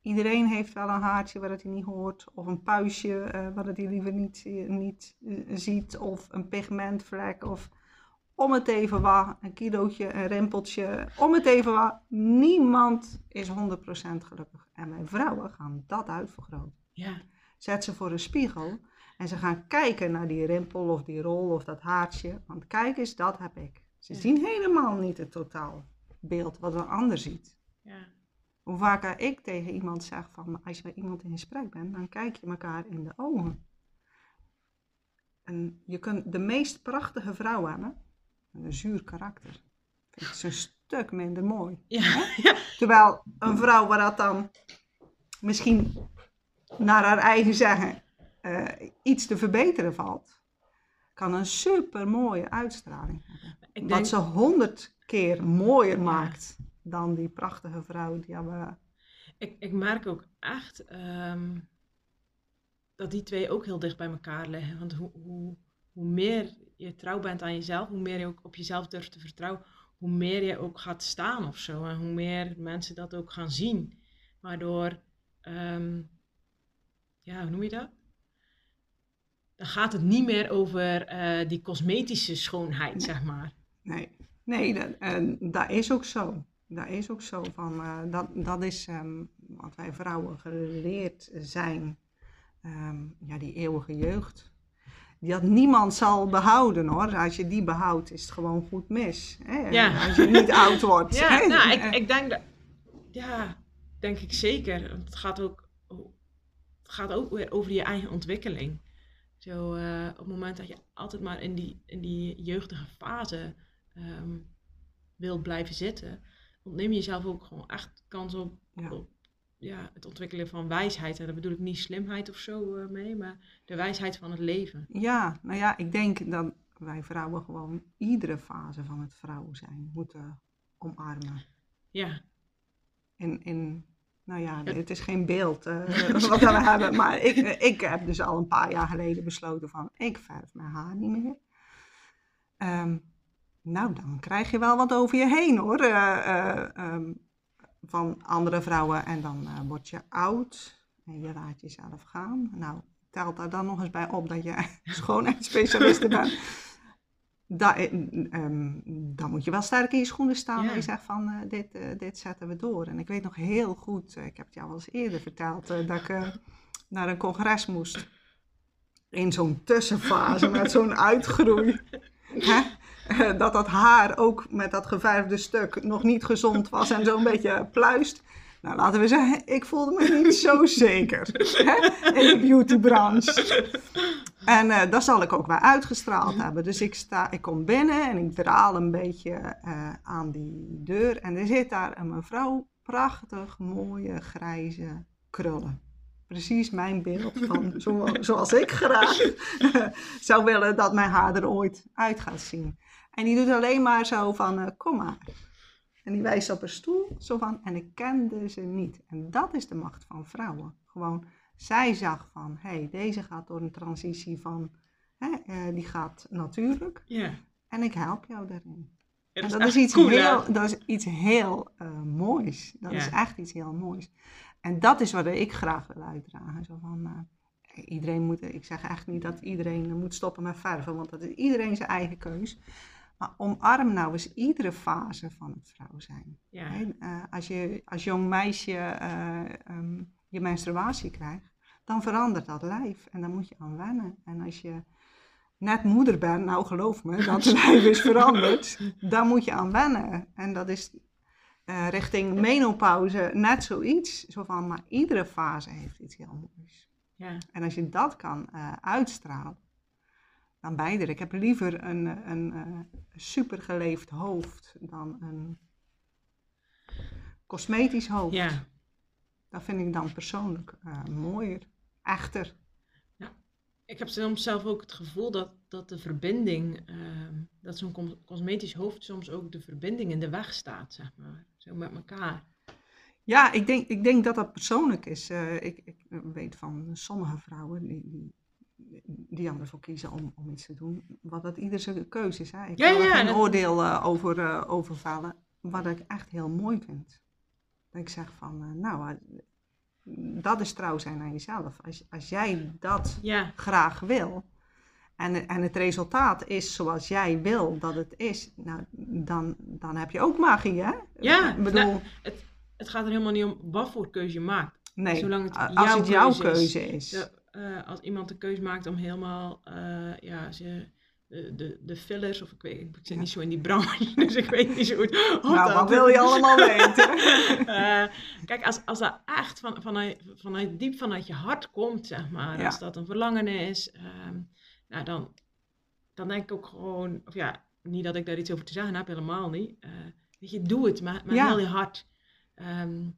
iedereen heeft wel een haartje waar het hij niet hoort. Of een puistje waar het hij liever niet, niet ziet. Of een pigmentvlek. Of om het even wat. Een kilootje, een rimpeltje. Om het even wat. Niemand is 100% gelukkig. En wij vrouwen gaan dat uitvergroten. Ja, Zet ze voor een spiegel. En ze gaan kijken naar die rimpel of die rol of dat haartje. Want kijk eens, dat heb ik. Ze Ja. zien helemaal niet het totaalbeeld wat een ander ziet. ja, Hoe vaker ik tegen iemand zeg van als je met iemand in gesprek bent, dan kijk je elkaar in de ogen. En je kunt de meest prachtige vrouw hebben, met een zuur karakter. Vind ik ze een stuk minder mooi. ja, ja, Terwijl een vrouw waar dat dan misschien naar haar eigen zeggen eh, iets te verbeteren valt, kan een super mooie uitstraling hebben. denk, Wat ze honderd keer mooier maakt dan die prachtige vrouw die we. ik, ik merk ook echt ehm, dat die twee ook heel dicht bij elkaar liggen. Want hoe, hoe, hoe meer je trouw bent aan jezelf, hoe meer je ook op jezelf durft te vertrouwen, hoe meer je ook gaat staan of zo. En hoe meer mensen dat ook gaan zien. Waardoor, ehm, ja, hoe noem je dat? Dan gaat het niet meer over eh, die cosmetische schoonheid, zeg maar. Nee, nee dat, en dat is ook zo. Dat is ook zo. Van, eh, dat, dat is ehm, wat wij vrouwen geleerd zijn. Ehm, ja, die eeuwige jeugd. Die dat niemand zal behouden hoor. Als je die behoudt, is het gewoon goed mis. Hè? Ja. Als je niet oud wordt. Ja, hè? nou, Eh, ik, ik denk dat, ja, denk ik zeker. Het gaat ook, het gaat ook weer over je eigen ontwikkeling. Zo, eh, op het moment dat je altijd maar in die, in die jeugdige fase ehm wilt blijven zitten, ontneem je jezelf ook gewoon echt kans op, Ja. op ja, het ontwikkelen van wijsheid. En daar bedoel ik niet slimheid of zo eh, mee, maar de wijsheid van het leven. Ja, nou ja, ik denk dat wij vrouwen gewoon iedere fase van het vrouw zijn moeten omarmen. Ja, In, in, nou ja, het is geen beeld eh, wat we hebben, maar ik, ik heb dus al een paar jaar geleden besloten van, ik verf mijn haar niet meer. Ehm, nou, dan krijg je wel wat over je heen hoor, eh, eh, ehm, van andere vrouwen. En dan word je oud en je laat jezelf gaan. Nou, telt daar dan nog eens bij op dat je schoonheidsspecialiste bent. Da, eh, ehm, dan moet je wel sterk in je schoenen staan Ja. en je zegt van eh, dit, eh, dit zetten we door. En ik weet nog heel goed, ik heb het jou al eens eerder verteld, dat ik naar een congres moest. In zo'n tussenfase met zo'n uitgroei. Hè? Dat dat haar ook met dat geverfde stuk nog niet gezond was en zo'n beetje pluist. Nou, laten we zeggen, ik voelde me niet zo zeker hè, in de beautybranche. En eh, dat zal ik ook wel uitgestraald hebben. Dus ik, sta, ik kom binnen en ik draal een beetje eh, aan die deur. En er zit daar een mevrouw, prachtig mooie grijze krullen. Precies mijn beeld van zo, zoals ik graag zou willen dat mijn haar er ooit uit gaat zien. En die doet alleen maar zo van, eh, kom maar. En die wijst op een stoel, zo van, en ik kende ze niet. En dat is de macht van vrouwen. Gewoon, zij zag van, hé, hey, deze gaat door een transitie van, hè, eh, die gaat natuurlijk. Ja. En ik help jou daarin. Ja, En dat, is iets cool, hè? heel, dat is iets heel eh, moois. Dat is echt iets heel moois. En dat is wat ik graag wil uitdragen. Zo van, eh, iedereen moet, ik zeg echt niet dat iedereen moet stoppen met verven, want dat is iedereen zijn eigen keus. Maar omarm nou eens iedere fase van het vrouw zijn. Ja. Hè, eh, als je als jong meisje eh, ehm, je menstruatie krijgt, dan verandert dat lijf en dan moet je aan wennen. En als je net moeder bent, nou geloof me, dat lijf is veranderd, dan moet je aan wennen. En dat is eh, richting menopauze net zoiets. Zo van, maar iedere fase heeft iets heel moois. Ja. En als je dat kan uitstralen, dan beide. Ik heb liever een, een, eh supergeleefd hoofd dan een cosmetisch hoofd. ja. Dat vind ik dan persoonlijk eh, mooier, echter. Ik heb soms zelf ook het gevoel dat, dat de verbinding, ehm, dat zo'n cos- cosmetisch hoofd soms ook de verbinding in de weg staat, zeg maar. Zo met elkaar. Ja, ik denk, ik denk dat dat persoonlijk is. Eh, ik, ik weet van sommige vrouwen die, die, die dan ervoor kiezen om, om iets te doen, wat dat ieder zijn keuze is. Hè. Ik Ja, er ja, geen dat- oordeel eh, over, over vellen. Wat ik echt heel mooi vind. Dat ik zeg van, eh, nou, dat is trouw zijn aan jezelf. Als, als jij dat Ja, graag wil. En, en het resultaat is zoals jij wil dat het is. Nou, dan, dan heb je ook magie, hè? Ja, Ik bedoel, nou, het gaat er helemaal niet om wat voor keuze je maakt. nee. zolang het als jouw het jouw keuze is. keuze is. Eh, als iemand de keuze maakt om helemaal, eh, ja, ze, de, de, de fillers, of ik weet, ik zit niet zo in die branche, dus ik weet niet zo goed. nou, wat wil je allemaal weten? Eh, kijk, als, als dat echt van, vanuit, vanuit diep vanuit je hart komt, zeg maar, Ja. als dat een verlangen is, ehm, nou dan, dan denk ik ook gewoon, of ja, niet dat ik daar iets over te zeggen heb, helemaal niet. Weet je, doe het met, met Ja. heel je hart. Ehm,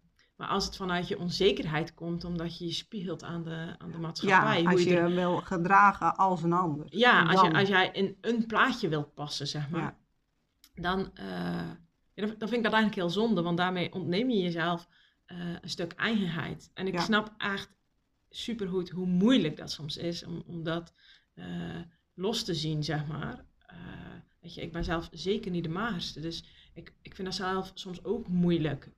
maar als het vanuit je onzekerheid komt, omdat je je spiegelt aan de, aan de maatschappij. ja, hoe als je er- je wil gedragen als een ander. ja, als, je, als jij in een plaatje wilt passen, zeg maar, Ja. dan, eh, ja, dan, dan vind ik dat eigenlijk heel zonde, want daarmee ontneem je jezelf eh, een stuk eigenheid. En ik Ja. snap echt supergoed hoe moeilijk dat soms is om, om dat eh, los te zien, zeg maar. Weet je, ik ben zelf zeker niet de magerste, dus ik, ik vind dat zelf soms ook moeilijk.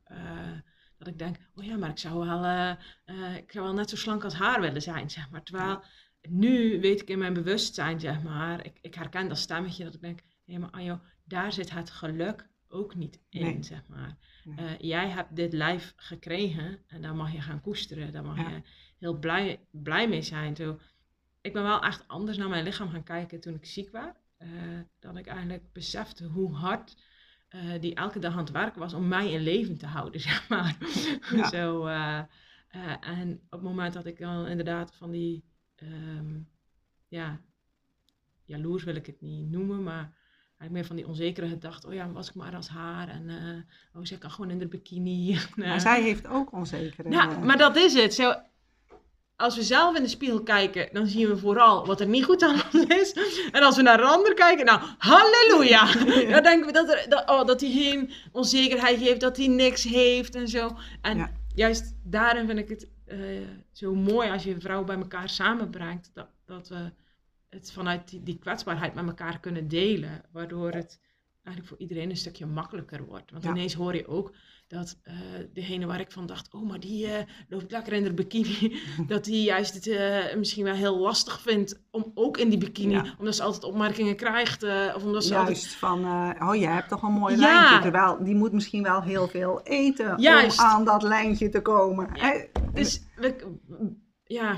Dat ik denk, oh ja, maar ik zou wel, eh, eh, ik zou wel net zo slank als haar willen zijn, zeg maar. Terwijl nu weet ik in mijn bewustzijn, zeg maar, ik, ik herken dat stemmetje dat ik denk, hé, maar Anjo, daar zit het geluk ook niet in, Nee. zeg maar. Nee. Eh, jij hebt dit lijf gekregen en daar mag je gaan koesteren, daar mag Ja. je heel blij, blij mee zijn. Zo, ik ben wel echt anders naar mijn lichaam gaan kijken toen ik ziek was, eh, dat ik eigenlijk besefte hoe hard eh, die elke dag aan het werk was om mij in leven te houden, zeg maar. Ja. Zo, eh, eh, en op het moment dat ik dan inderdaad van die, ehm, ja, jaloers wil ik het niet noemen, maar eigenlijk meer van die onzekerheid dacht, oh ja, was ik maar als haar en oh, ze kan gewoon in de bikini. En, Maar zij heeft ook onzekerheid. ja, maar dat is het. Zo, als we zelf in de spiegel kijken, dan zien we vooral wat er niet goed aan ons is. En als we naar een ander kijken, nou, halleluja! Dan denken we dat, er, dat, oh, dat hij geen onzekerheid heeft, dat hij niks heeft en zo. En Ja. juist daarin vind ik het eh, zo mooi als je vrouwen bij elkaar samenbrengt. Dat, dat we het vanuit die, die kwetsbaarheid met elkaar kunnen delen. Waardoor het eigenlijk voor iedereen een stukje makkelijker wordt. Want Ja. ineens hoor je ook dat eh, degene waar ik van dacht, oh, maar die eh, loopt lekker in de bikini, dat die juist het eh, misschien wel heel lastig vindt om ook in die bikini, Ja. omdat ze altijd opmerkingen krijgt, of omdat ze altijd... Juist van, eh, oh je hebt toch een mooi Ja. lijntje. Terwijl die moet misschien wel heel veel eten Juist. om aan dat lijntje te komen. Hè? Dus we, ja,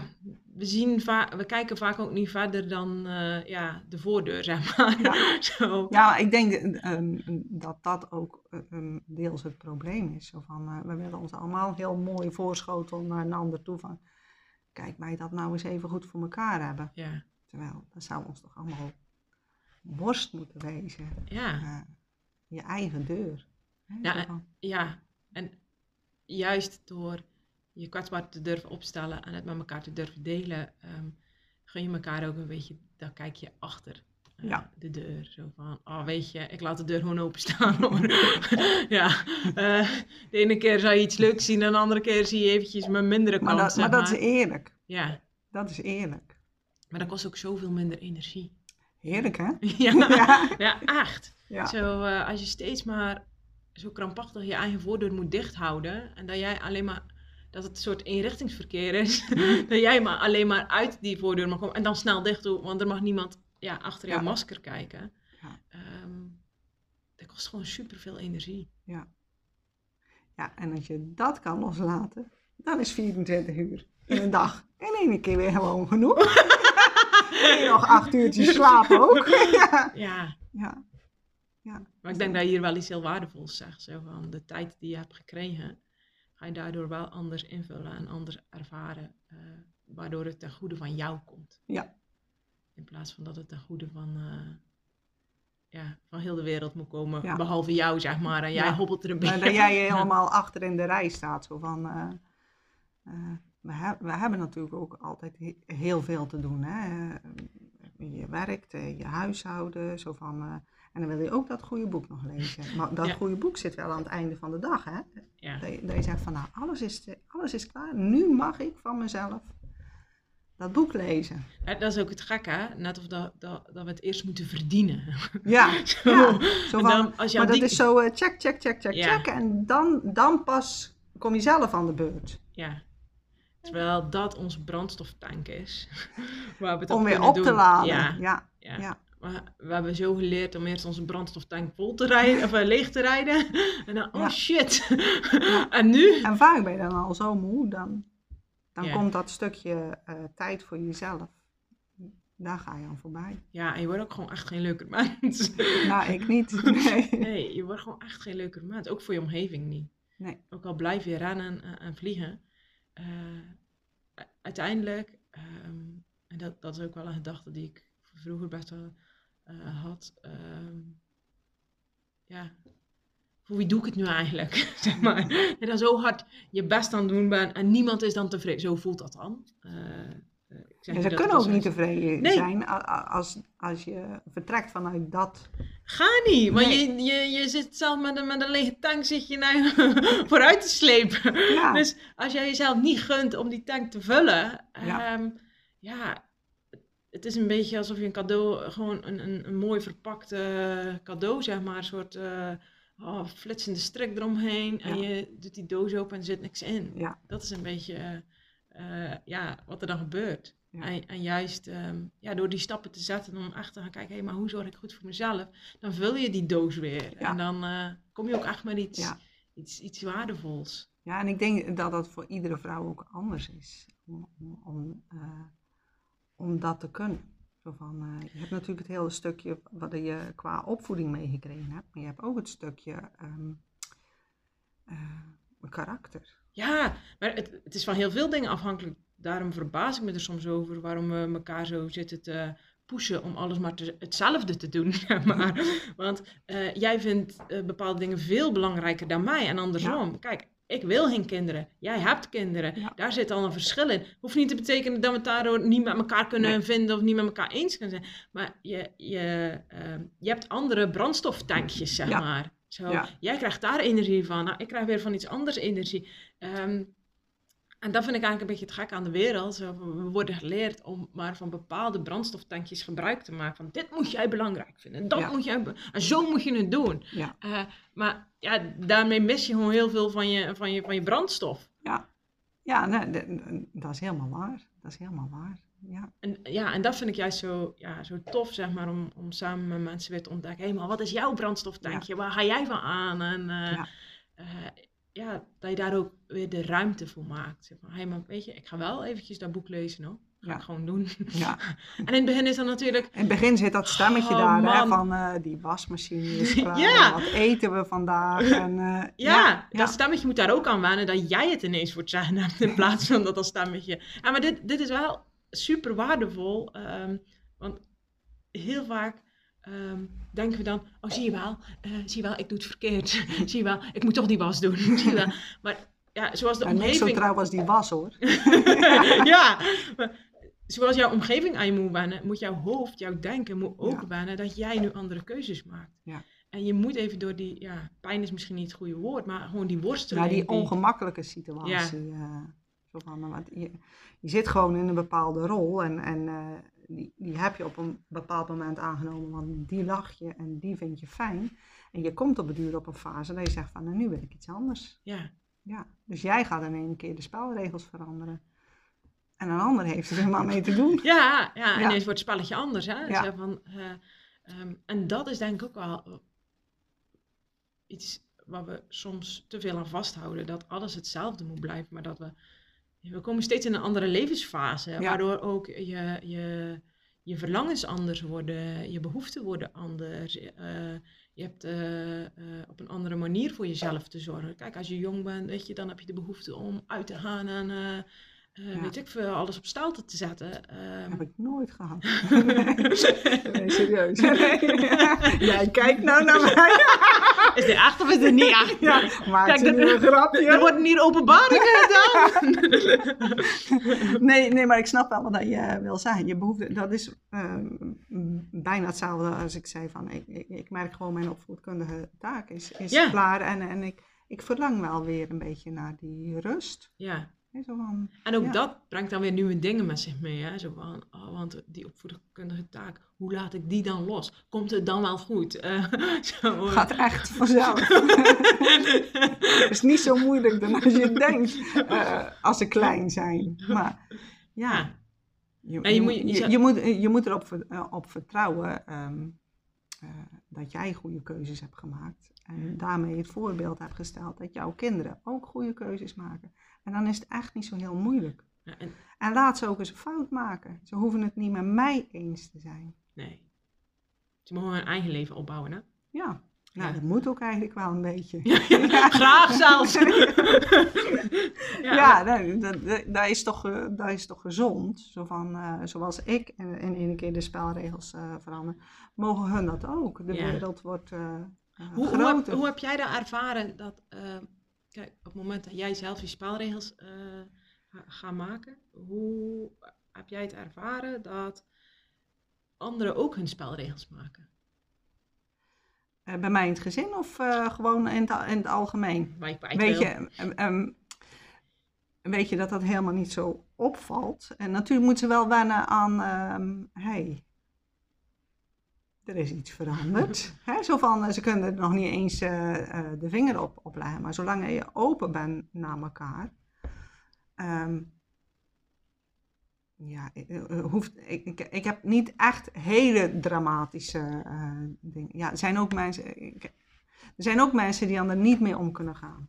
we, zien va- we kijken vaak ook niet verder dan eh, ja, de voordeur, zeg maar. Zo. Ja, ik denk eh, ehm, dat dat ook eh, ehm, deels het probleem is. Zo van, we willen ons allemaal heel mooi voorschotelen naar een ander toe. Van, kijk, wij dat nou eens even goed voor elkaar hebben. Ja, Terwijl, dat zou ons toch allemaal worst moeten wezen. ja. Je eigen deur. Hè, Ja, en- Ja, en juist door je kwetsbaar te durven opstellen en het met elkaar te durven delen, ehm, gun je elkaar ook een beetje, dan kijk je achter eh, Ja. de deur. Zo van, oh weet je, ik laat de deur gewoon openstaan hoor. ja, eh, de ene keer zou je iets leuks zien en de andere keer zie je eventjes mijn mindere kant, maar dat, maar dat is eerlijk. Ja, Dat is eerlijk. maar dat kost ook zoveel minder energie. Heerlijk, hè? ja, Ja. ja, echt. Ja. Zo, eh, als je steeds maar zo krampachtig je eigen voordeur moet dichthouden en dat jij alleen maar dat het een soort eenrichtingsverkeer is, dat jij maar alleen maar uit die voordeur mag komen en dan snel dicht doen, want er mag niemand ja, achter jouw Ja. masker kijken. Ja. Ehm, dat kost gewoon superveel energie. Ja, en als je dat kan loslaten, dan is 24 uur in een dag in één keer weer gewoon genoeg. en nog acht uurtjes slapen ook. ja. Ja, Ja. maar ik denk dat je hier wel iets heel waardevols zegt. Zo van de tijd die je hebt gekregen, ga je daardoor wel anders invullen en anders ervaren, eh, waardoor het ten goede van jou komt. Ja. In plaats van dat het ten goede van, eh, ja, van heel de wereld moet komen, Ja. behalve jou, zeg maar. En jij Ja. hobbelt er een Maar beetje. dat jij helemaal achter in de rij staat. Zo van, eh, we, he- we hebben natuurlijk ook altijd he- heel veel te doen. Hè? Je werkt, je huishouden. Zo van, en dan wil je ook dat goede boek nog lezen. Maar dat Ja. goede boek zit wel aan het einde van de dag. Hè? Ja. Dat, je, dat je zegt van nou, alles is, alles is klaar. Nu mag ik van mezelf dat boek lezen. Eh, Dat is ook het gekke, hè? Net of dat, dat, dat we het eerst moeten verdienen. Ja, Zo. ja. Zo van, dan, als je maar dat die- is zo eh, check, check, check, check, check. En dan, dan pas kom je zelf aan de beurt. Ja. Terwijl dat ons brandstoftank is. Waar we het Om weer op te laden. Ja. ja. Maar we hebben zo geleerd om eerst onze brandstoftank vol te rijden, of eh, leeg te rijden. En dan, oh Ja. shit. Ja. en nu? En vaak ben je dan al zo moe, dan, dan Ja. komt dat stukje eh, tijd voor jezelf. Daar ga je aan voorbij. Ja, en je wordt ook gewoon echt geen leuker mens. Nou, ik niet. Nee. Nee, je wordt gewoon echt geen leuker mens. Ook voor je omgeving niet. Nee. Ook al blijf je rennen en, en vliegen. eh, uiteindelijk, ehm, en dat, dat is ook wel een gedachte die ik vroeger best wel eh, had. ehm, ja, voor wie doe ik het nu eigenlijk? zeg maar. En dan zo hard je best aan het doen bent en niemand is dan tevreden. Zo voelt dat dan. Ik zeg En niet ze dat kunnen het ook niet tevreden Nee. zijn als, als je vertrekt vanuit dat. Ga niet, want Nee. je, je, je zit zelf met een, met een lege tank zit je naar vooruit te slepen. Ja, Dus als jij jezelf niet gunt om die tank te vullen, Ja. ja het is een beetje alsof je een cadeau, gewoon een, een, een mooi verpakt cadeau, zeg maar, een soort eh, oh, flitsende strik eromheen. En je doet die doos open en er zit niks in. ja, Dat is een beetje eh, eh, ja, wat er dan gebeurt. Ja. En, en juist ehm, ja, door die stappen te zetten om echt te gaan kijken, hé, maar hoe zorg ik goed voor mezelf? Dan vul je die doos weer. En dan kom je ook echt met iets, iets, iets waardevols. ja, en ik denk dat dat voor iedere vrouw ook anders is. Om, om, om, om dat te kunnen. Zo van, eh, je hebt natuurlijk het hele stukje wat je qua opvoeding meegekregen hebt. Maar je hebt ook het stukje ehm, eh, karakter. Ja, maar het, het is van heel veel dingen afhankelijk. Daarom verbaas ik me er soms over waarom we elkaar zo zitten te pushen om alles maar te- hetzelfde te doen. zeg maar. Want eh, jij vindt bepaalde dingen veel belangrijker dan mij en andersom. Kijk, ik wil geen kinderen. Jij hebt kinderen. Ja. Daar zit al een verschil in. Hoeft niet te betekenen dat we het daardoor niet met elkaar kunnen Nee. vinden of niet met elkaar eens kunnen zijn. Maar je, je, ehm, je hebt andere brandstoftankjes, zeg Ja. maar. Zo, Ja. Jij krijgt daar energie van. Nou, ik krijg weer van iets anders energie. Ehm, En dat vind ik eigenlijk een beetje het gek aan de wereld. We worden geleerd om maar van bepaalde brandstoftankjes gebruik te maken. Van dit moet jij belangrijk vinden. Dat Ja. moet jij. En zo moet je het doen. Ja. Eh, maar ja, daarmee mis je gewoon heel veel van je, van je, van je brandstof. Ja, ja nee, dat is helemaal waar. Dat is helemaal waar. Ja, En, ja, en dat vind ik juist zo, ja, zo tof, zeg maar, om, om samen met mensen weer te ontdekken. Hé, maar wat is jouw brandstoftankje? Waar ga jij van aan? En eh, Ja. Ja, dat je daar ook weer de ruimte voor maakt. Zeg maar, hé, maar weet je, ik ga wel eventjes dat boek lezen, hoor. Ga Ja. ik gewoon doen. ja. En in het begin is dat natuurlijk... In het begin zit dat stemmetje Oh, daar, hè, van eh, die wasmachine is klaar, Ja. wat eten we vandaag? En, eh, Ja, ja, dat stemmetje moet daar ook aan wennen dat jij het ineens wordt zeggen in plaats van dat als stemmetje. Ja, maar dit, dit is wel super waardevol, ehm, want heel vaak ehm, denken we dan, oh zie je wel, eh, zie je wel, ik doe het verkeerd. zie je wel, ik moet toch die was doen. zie je wel. Maar ja, zoals de En niks zo omgeving... trouw als die was, hoor. ja, maar zoals jouw omgeving aan je moet wennen, moet jouw hoofd, jouw denken moet ook Ja. wennen dat jij nu andere keuzes maakt. Ja. En je moet even door die, ja, pijn is misschien niet het goede woord, maar gewoon die worsteling. Nou, die die- ongemakkelijke situatie. eh, zo van, want je, je zit gewoon in een bepaalde rol en, en eh, die, die heb je op een bepaald moment aangenomen, want die lach je en die vind je fijn. En je komt op het duur op een fase dat je zegt van, nou nu wil ik iets anders. Ja, Ja, dus jij gaat in één keer de spelregels veranderen. En een ander heeft er helemaal mee te doen. ja, ja, en Ja. ineens wordt het spelletje anders. Hè? Ja. Zo van, eh, ehm, en dat is denk ik ook wel iets waar we soms te veel aan vasthouden. Dat alles hetzelfde moet blijven, maar dat we... We komen steeds in een andere levensfase, Ja. waardoor ook je, je, je verlangens anders worden, je behoeften worden anders. eh, je hebt eh, eh, op een andere manier voor jezelf te zorgen. Kijk, als je jong bent, weet je, dan heb je de behoefte om uit te gaan en eh, eh, Ja. weet ik veel, alles op stelte te zetten. Ehm, heb ik nooit gehad. nee, serieus. Jij kijkt nou naar mij. Is dit echt of is dit niet echt? Ja, maakt Kijk, dat- nu een grapje. Er worden hier openbaringen gedaan. Nee, nee, maar ik snap wel wat je wil zeggen. Je behoefte, dat is eh, bijna hetzelfde als ik zei van, ik, ik, ik merk gewoon mijn opvoedkundige taak is, is Ja. klaar. En, en ik, ik verlang wel weer een beetje naar die rust. ja, Zo van, en ook Ja. dat brengt dan weer nieuwe dingen met zich mee. Hè? Zo van, oh, want die opvoedkundige taak, hoe laat ik die dan los? Komt het dan wel goed? Eh, zo, gaat echt vanzelf. Het is niet zo moeilijk dan als je denkt, eh, als ze klein zijn. Maar ja, je, En je je, moet- je moet, je moet erop eh, op vertrouwen ehm, eh, dat jij goede keuzes hebt gemaakt. En daarmee het voorbeeld hebt gesteld dat jouw kinderen ook goede keuzes maken. En dan is het echt niet zo heel moeilijk. Ja, en, En laat ze ook eens een fout maken. Ze hoeven het niet met mij eens te zijn. nee. Ze mogen hun eigen leven opbouwen, hè? Ja, nou Ja. dat moet ook eigenlijk wel een beetje. Graag zelfs. Ja, nee, dat, dat, dat is toch, eh, dat is toch gezond. Zo van, eh, zoals ik in, in één keer de spelregels eh verander, mogen hun dat ook. De wereld wordt Hoe, hoe, heb, groter. hoe heb jij daar ervaren dat, kijk, op het moment dat jij zelf je spelregels eh ga- gaat maken, hoe heb jij het ervaren dat anderen ook hun spelregels maken? Eh, bij mij in het gezin of eh, gewoon in het, in het algemeen? Weet je, em, em, weet je dat dat helemaal niet zo opvalt? En natuurlijk moeten ze wel wennen aan, ehm hey, er is iets veranderd. Zo van, eh, ze kunnen er nog niet eens eh, eh, de vinger op, op leggen, maar zolang je open bent naar elkaar, ehm, ja, hoeft, ik, ik, heb niet echt hele dramatische dingen. Ja, er zijn ook mensen, ik, er zijn ook mensen die er niet mee om kunnen gaan.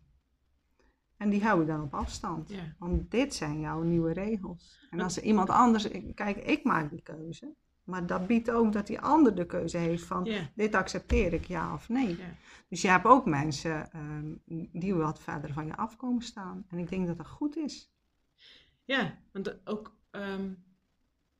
En die hou je dan op afstand. Ja. Want dit zijn jouw nieuwe regels. En als er iemand anders... Kijk, ik maak die keuze. Maar dat biedt ook dat die ander de keuze heeft van... Dit accepteer ik, ja of nee. Dus je hebt ook mensen ehm, die wat verder van je afkomen staan. En ik denk dat dat goed is. Ja, want ook, ehm,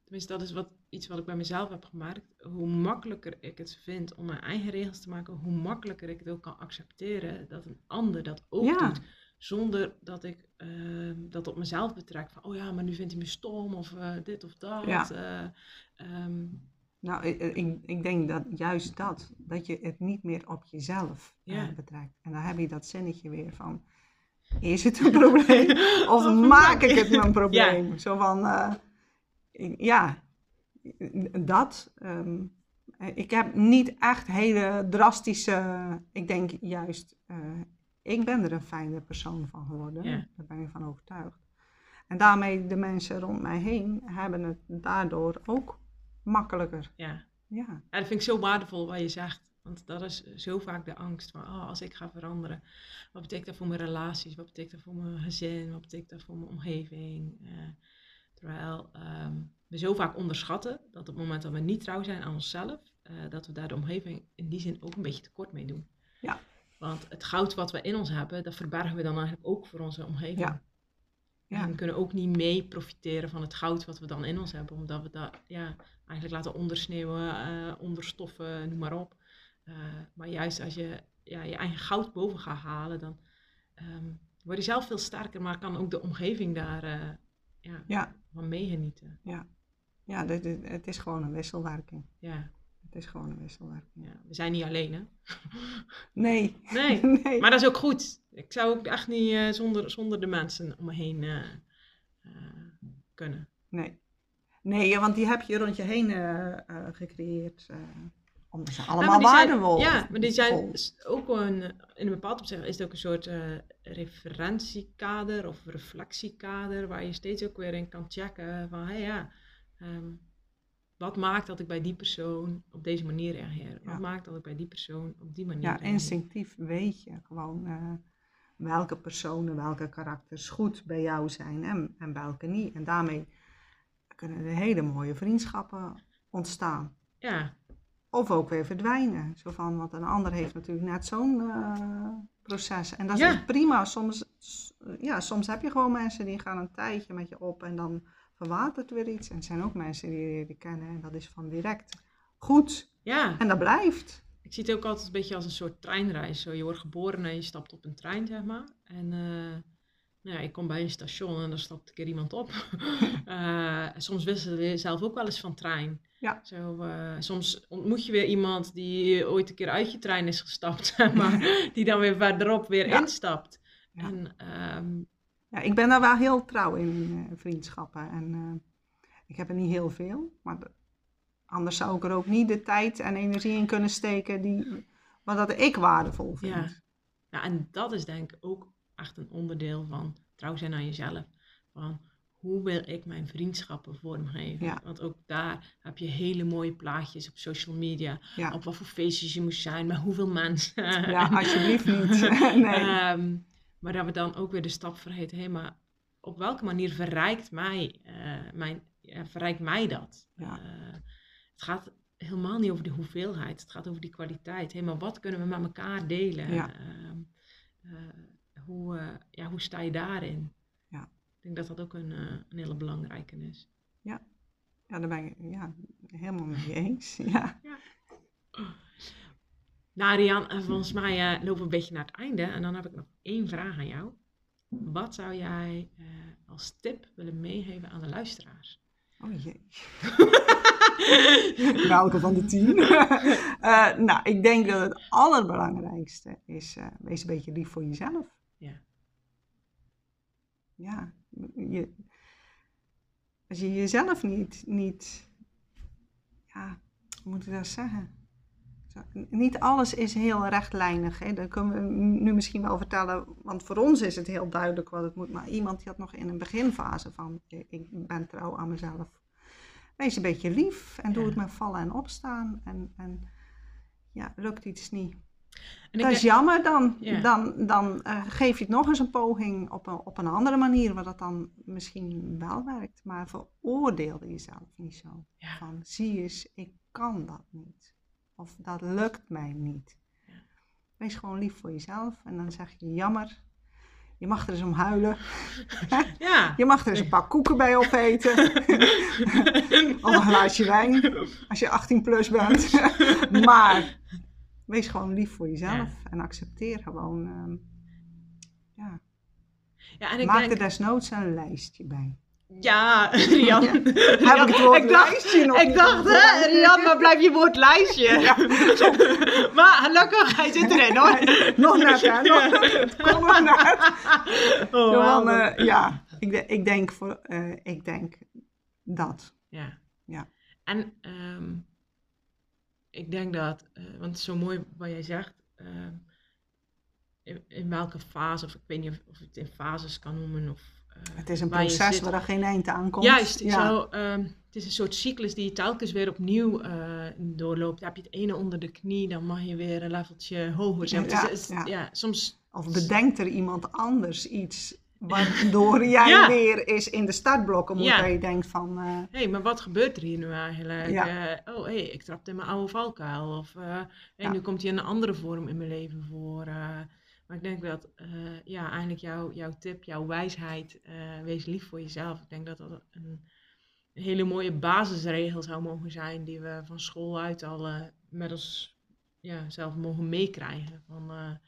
tenminste dat is wat, iets wat ik bij mezelf heb gemerkt. Hoe makkelijker ik het vind om mijn eigen regels te maken, hoe makkelijker ik het ook kan accepteren dat een ander dat ook Ja. doet. Zonder dat ik ehm, dat op mezelf betrek. Van, oh ja, maar nu vindt hij me stom of eh, dit of dat. Ja. eh, ehm, Nou, ik, ik, denk dat juist dat, dat je het niet meer op jezelf eh, betrekt. En dan heb je dat zinnetje weer van, is het een probleem? Of maak ik het mijn probleem? Zo van, ja, dat. ehm, ik heb niet echt hele drastische, ik denk juist, ik ben er een fijne persoon van geworden. Ja. Daar ben ik van overtuigd. En daarmee de mensen rond mij heen hebben het daardoor ook makkelijker. Ja. Ja, ja, dat vind ik zo waardevol wat je zegt. Want dat is zo vaak de angst van, oh, als ik ga veranderen, wat betekent dat voor mijn relaties? Wat betekent dat voor mijn gezin? Wat betekent dat voor mijn omgeving? Eh, terwijl ehm, we zo vaak onderschatten dat op het moment dat we niet trouw zijn aan onszelf, eh, dat we daar de omgeving in die zin ook een beetje tekort mee doen. Ja. Want het goud wat we in ons hebben, dat verbergen we dan eigenlijk ook voor onze omgeving. Ja. Ja. En we kunnen ook niet mee profiteren van het goud wat we dan in ons hebben, omdat we dat ja, eigenlijk laten ondersneeuwen, eh, onderstoffen, noem maar op. Eh, maar juist als je ja, je eigen goud boven gaat halen, dan ehm, word je zelf veel sterker, maar kan ook de omgeving daar eh, ja, ja, van meegenieten. ja dit- dit- het is gewoon een wisselwerking. Ja, is gewoon een wisselwerking. ja, we zijn niet alleen, hè? Nee. Nee, nee. maar dat is ook goed. Ik zou ook echt niet eh, zonder, zonder de mensen om me heen eh, eh, kunnen. Nee. Nee, want die heb je rond je heen gecreëerd. omdat ze allemaal zijn- waardevol Ja, maar die zijn ook een, in een bepaald opzicht is het ook een soort referentiekader of reflectiekader waar je steeds ook weer in kan checken van, hé ja, ehm, wat maakt dat ik bij die persoon op deze manier reageer? Wat Ja. maakt dat ik bij die persoon op die manier Ja, reageer? instinctief weet je gewoon eh, welke personen, welke karakters goed bij jou zijn en, en welke niet. En daarmee kunnen er hele mooie vriendschappen ontstaan. Ja, Of ook weer verdwijnen. Zo van, want een ander heeft natuurlijk net zo'n eh, proces. En dat is Ja. ook prima. Soms, ja, soms heb je gewoon mensen die gaan een tijdje met je op en dan verwatert weer iets. En er zijn ook mensen die leren kennen en dat is van direct goed. ja. En dat blijft. Ik zie het ook altijd een beetje als een soort treinreis. Zo, je wordt geboren en je stapt op een trein, zeg maar. En eh, nou ja, ik kom bij een station en dan stapt een keer iemand op. Eh, soms wisselen we zelf ook wel eens van trein. Ja. Zo, eh, soms ontmoet je weer iemand die ooit een keer uit je trein is gestapt, maar. die dan weer verderop weer Ja. instapt. Ja. En ehm, Ja, ik ben daar wel heel trouw in, eh, vriendschappen. En eh, ik heb er niet heel veel. Maar de- anders zou ik er ook niet de tijd en energie in kunnen steken die, wat dat ik waardevol vind. Ja. Ja, en dat is denk ik ook echt een onderdeel van trouw zijn aan jezelf. Van hoe wil ik mijn vriendschappen vormgeven? Ja. Want ook daar heb je hele mooie plaatjes op social media. Ja. Op wat voor feestjes je moet zijn, met hoeveel mensen. Ja, alsjeblieft niet. nee. Ehm, maar dat we dan ook weer de stap vergeten. Hé, maar op welke manier verrijkt mij, eh, mijn, ja, verrijkt mij dat? Ja. Eh, het gaat helemaal niet over de hoeveelheid. Het gaat over die kwaliteit. Hé, maar wat kunnen we met elkaar delen? Ja. Ehm, eh, hoe, ja, hoe sta je daarin? Ja. Ik denk dat dat ook een, een hele belangrijke is. ja, daar ben ik ja, helemaal mee eens. Ja. Nou, Rian, eh, volgens mij eh, lopen we een beetje naar het einde. En dan heb ik nog één vraag aan jou. Wat zou jij eh, als tip willen meegeven aan de luisteraars? Oh jee. Welke van de tien? Nou, ik denk dat het allerbelangrijkste is, wees een beetje lief voor jezelf. Ja. Ja, je, als je jezelf niet, niet, ja, hoe moet ik dat zeggen? Niet alles is heel rechtlijnig. Hè? Dat kunnen we nu misschien wel vertellen, want voor ons is het heel duidelijk wat het moet. Maar iemand die had nog in een beginfase van, ik ben trouw aan mezelf. Wees een beetje lief en doe Ja. het met vallen en opstaan. En, en ja, lukt iets niet. En Dat is denk- jammer, dan, Ja. dan, dan eh, geef je het nog eens een poging op een, op een andere manier, waar dat dan misschien wel werkt. Maar veroordeel jezelf niet zo. Ja. Van, zie eens, ik kan dat niet. Of dat lukt mij niet. Wees gewoon lief voor jezelf en dan zeg je jammer. Je mag er eens om huilen. ja. Je mag er eens een pak koeken bij opeten. of een glaasje wijn, als je 18 plus bent. maar wees gewoon lief voor jezelf en accepteer gewoon. ehm, ja. ja, en ik Maak denk... er desnoods een lijstje bij. Ja, Rian. Ja. Heb ik het woord ik dacht, lijstje nog ik dacht hè, Rian, maar blijf je woord lijstje. maar gelukkig, hij zit erin hoor. Nog net, hè? Nog, het kon nog net. Oh, eh, ja, ik, ik, denk voor, eh, ik denk dat. Ja. Ja. En ehm, ik denk dat, eh, want het is zo mooi wat jij zegt, ehm, in, in welke fase, of ik weet niet of, of je het in fases kan noemen, of Het is een proces waar er geen eind aan komt. Juist, ja. zo, ehm, het is een soort cyclus die je telkens weer opnieuw eh, doorloopt. Dan heb je het ene onder de knie, dan mag je weer een leveltje hoger zijn. Ja, is- is- soms Of bedenkt er iemand anders iets waardoor jij weer eens in de startblokken moet. Je denkt van, eh, hé, hey, maar wat gebeurt er hier nu eigenlijk? Eh, oh, hé, hey, ik trapte in mijn oude valkuil. Of, eh hey, nu komt hij in een andere vorm in mijn leven voor. Maar ik denk dat, eh, ja, eigenlijk jouw, jouw tip, jouw wijsheid, eh, wees lief voor jezelf. Ik denk dat dat een, een hele mooie basisregel zou mogen zijn, die we van school uit al eh, met ons ja, zelf mogen meekrijgen. Van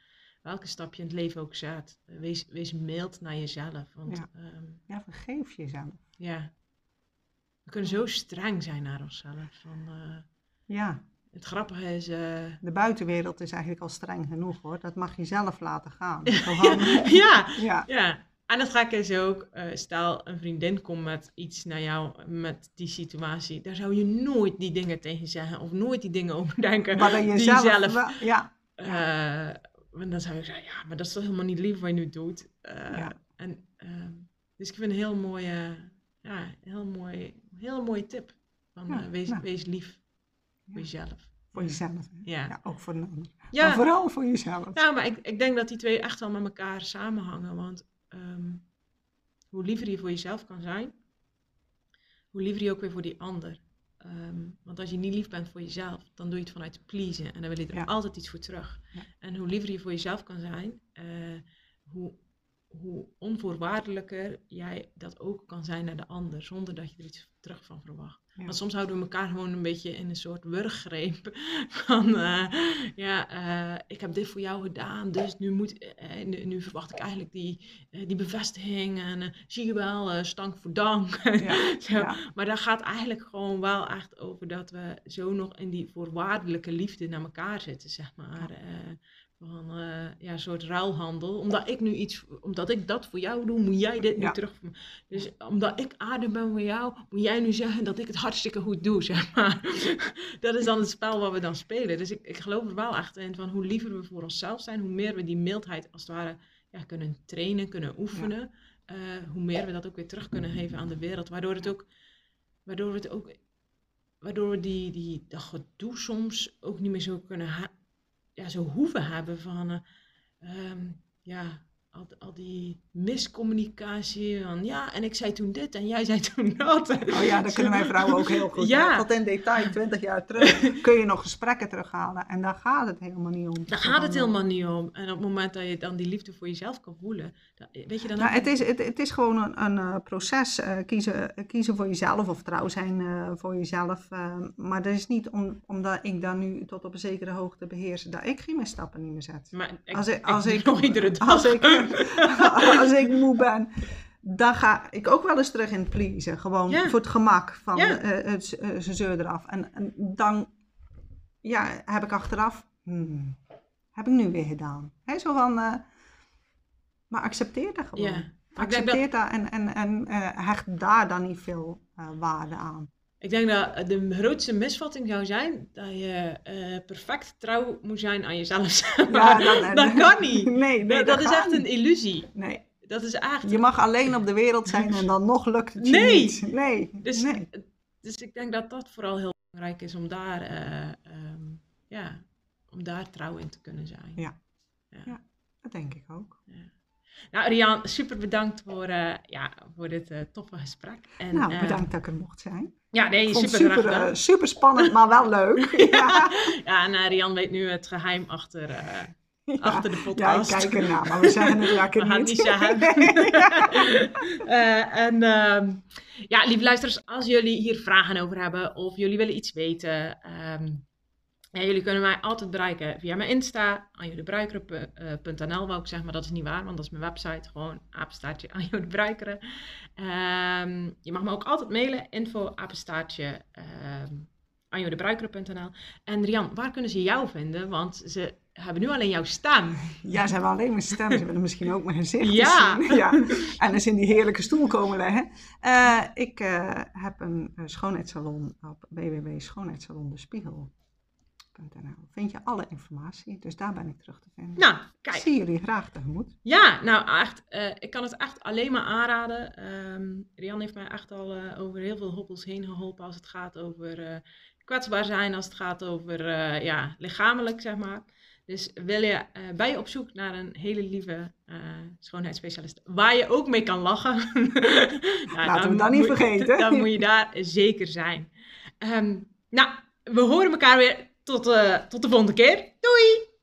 welke stap je in het leven ook zet. wees, wees mild naar jezelf. Want Ja. ehm, ja, vergeef jezelf. ja. We kunnen zo streng zijn naar onszelf. Van, Ja, het grappige is. eh, de buitenwereld is eigenlijk al streng genoeg hoor. Dat mag je zelf laten gaan. Ja, ja, ja. En het gekke is ook, eh, stel een vriendin komt met iets naar jou, met die situatie, daar zou je nooit die dingen tegen zeggen of nooit die dingen over denken. maar dat je die zelf, wel- ja, Eh, want dan zou je zeggen, ja, maar dat is toch helemaal niet lief wat je nu doet. Ja. en, ehm, dus ik vind een heel mooie, ja, heel mooi, heel mooie tip. Van, Ja, wees, nou. wees lief voor Ja. jezelf. voor jezelf. Ja. Ja, ook voor een ander. Ja. Maar vooral voor jezelf. Nou, maar ik, ik denk dat die twee echt wel met elkaar samenhangen. Want ehm, hoe liever je voor jezelf kan zijn, hoe liever je ook weer voor die ander. Ehm, want als je niet lief bent voor jezelf, dan doe je het vanuit pleasen. En dan wil je er Ja. altijd iets voor terug. Ja. En hoe liever je voor jezelf kan zijn, eh, hoe, hoe onvoorwaardelijker jij dat ook kan zijn naar de ander. Zonder dat je er iets terug van verwacht. Ja. Want soms houden we elkaar gewoon een beetje in een soort wurggreep. Van, eh, ja, eh, ik heb dit voor jou gedaan, dus nu, moet, eh, nu, nu verwacht ik eigenlijk die, die bevestiging. En zie je wel, stank voor dank. Ja, Zo. ja. Maar daar gaat eigenlijk gewoon wel echt over dat we zo nog in die voorwaardelijke liefde naar elkaar zitten, zeg maar. Van eh, ja, een soort ruilhandel. Omdat ik nu iets, omdat ik dat voor jou doe, moet jij dit nu Ja. terug. voor me. Dus omdat ik aardig ben voor jou, moet jij nu zeggen dat ik het hartstikke goed doe, zeg maar. dat is dan het spel wat we dan spelen. Dus ik, ik geloof er wel echt in van hoe liever we voor onszelf zijn, hoe meer we die mildheid als het ware ja, kunnen trainen, kunnen oefenen. eh, hoe meer we dat ook weer terug kunnen geven aan de wereld. Waardoor het ook, waardoor we het ook, waardoor we die, die, dat gedoe soms ook niet meer zo kunnen ja, zo hoeven hebben van, eh, ehm, ja, al, al die miscommunicatie van, ja, en ik zei toen dit en jij zei toen dat. Oh ja, dat kunnen wij vrouwen ook heel goed. Ja. Tot in detail, 20 jaar terug, kun je nog gesprekken terughalen. En daar gaat het helemaal niet om. Daar gaat het helemaal niet om. En op het moment dat je dan die liefde voor jezelf kan voelen, weet je dan... Nou, het, is, het, het is gewoon een, een eh, proces. eh, kiezen, kiezen voor jezelf of trouw zijn eh, voor jezelf. maar dat is niet om, omdat ik dan nu tot op een zekere hoogte beheers, dat ik geen stappen niet meer zet. maar ik, als ik- als ik- nog iedere dag. Als ik, als ik moe ben, dan ga ik ook wel eens terug in het pleasen. Gewoon Ja. voor het gemak van Ja. eh, het ze zeur eraf. En, en dan ja, heb ik achteraf, hmm, heb ik nu weer gedaan. Hè, zo van, eh, maar accepteer dat gewoon. Ja. Dat- Accepteer dat, en, en, en hecht daar dan niet veel waarde aan. Ik denk dat de grootste misvatting zou zijn dat je eh, perfect trouw moet zijn aan jezelf. maar. dat, dat kan niet. Nee, nee, Nee, dat is echt een illusie. Nee, Dat is echt. je mag alleen op de wereld zijn en dan nog lukt het je Nee. niet. Nee, Dus, nee. dus ik denk dat dat vooral heel belangrijk is om daar, eh, ehm, ja, om daar trouw in te kunnen zijn. Ja. Ja. Ja. Dat denk ik ook. Nou, Rian, super bedankt voor, eh, ja, voor dit eh, toffe gesprek. En, nou, bedankt dat ik er mocht zijn. Ja, nee, super, super, eh, super spannend, maar wel leuk. ja. Ja, en eh, Rian weet nu het geheim achter, eh, Ja. achter de Ja, ik podcast. kijk ernaar, maar we zeggen het lekker We gaan niet. het niet zeggen. En ehm, ja, lieve luisteraars, als jullie hier vragen over hebben of jullie willen iets weten, Ja, jullie kunnen mij altijd bereiken via mijn Insta, anjodebruikeren.nl, wou ik zeggen, maar dat is niet waar, want dat is mijn website, gewoon apenstaartje de. Ehm, je mag me ook altijd mailen, info apenstaartje um. En Rian, waar kunnen ze jou vinden? Want ze hebben nu alleen jouw stem. Ja, ze hebben alleen mijn stem. Ze willen misschien ook mijn gezicht ja. zien. Ja. En eens in die heerlijke stoel komen leggen. Uh, ik uh, heb een schoonheidssalon op vind je alle informatie. Dus daar ben ik terug te vinden. Nou, kijk. zie jullie graag tegemoet. Ja, nou echt, uh, ik kan het echt alleen maar aanraden. Um, Rian heeft mij echt al uh, over heel veel hobbels heen geholpen als het gaat over uh, kwetsbaar zijn, als het gaat over ja, lichamelijk, zeg maar. Dus wil je, ben je op zoek naar een hele lieve schoonheidsspecialist waar je ook mee kan lachen? nou, Laten we dat niet vergeten. Dan moet je daar zeker zijn. Um, nou, we horen elkaar weer tot, uh, tot de volgende keer. Doei!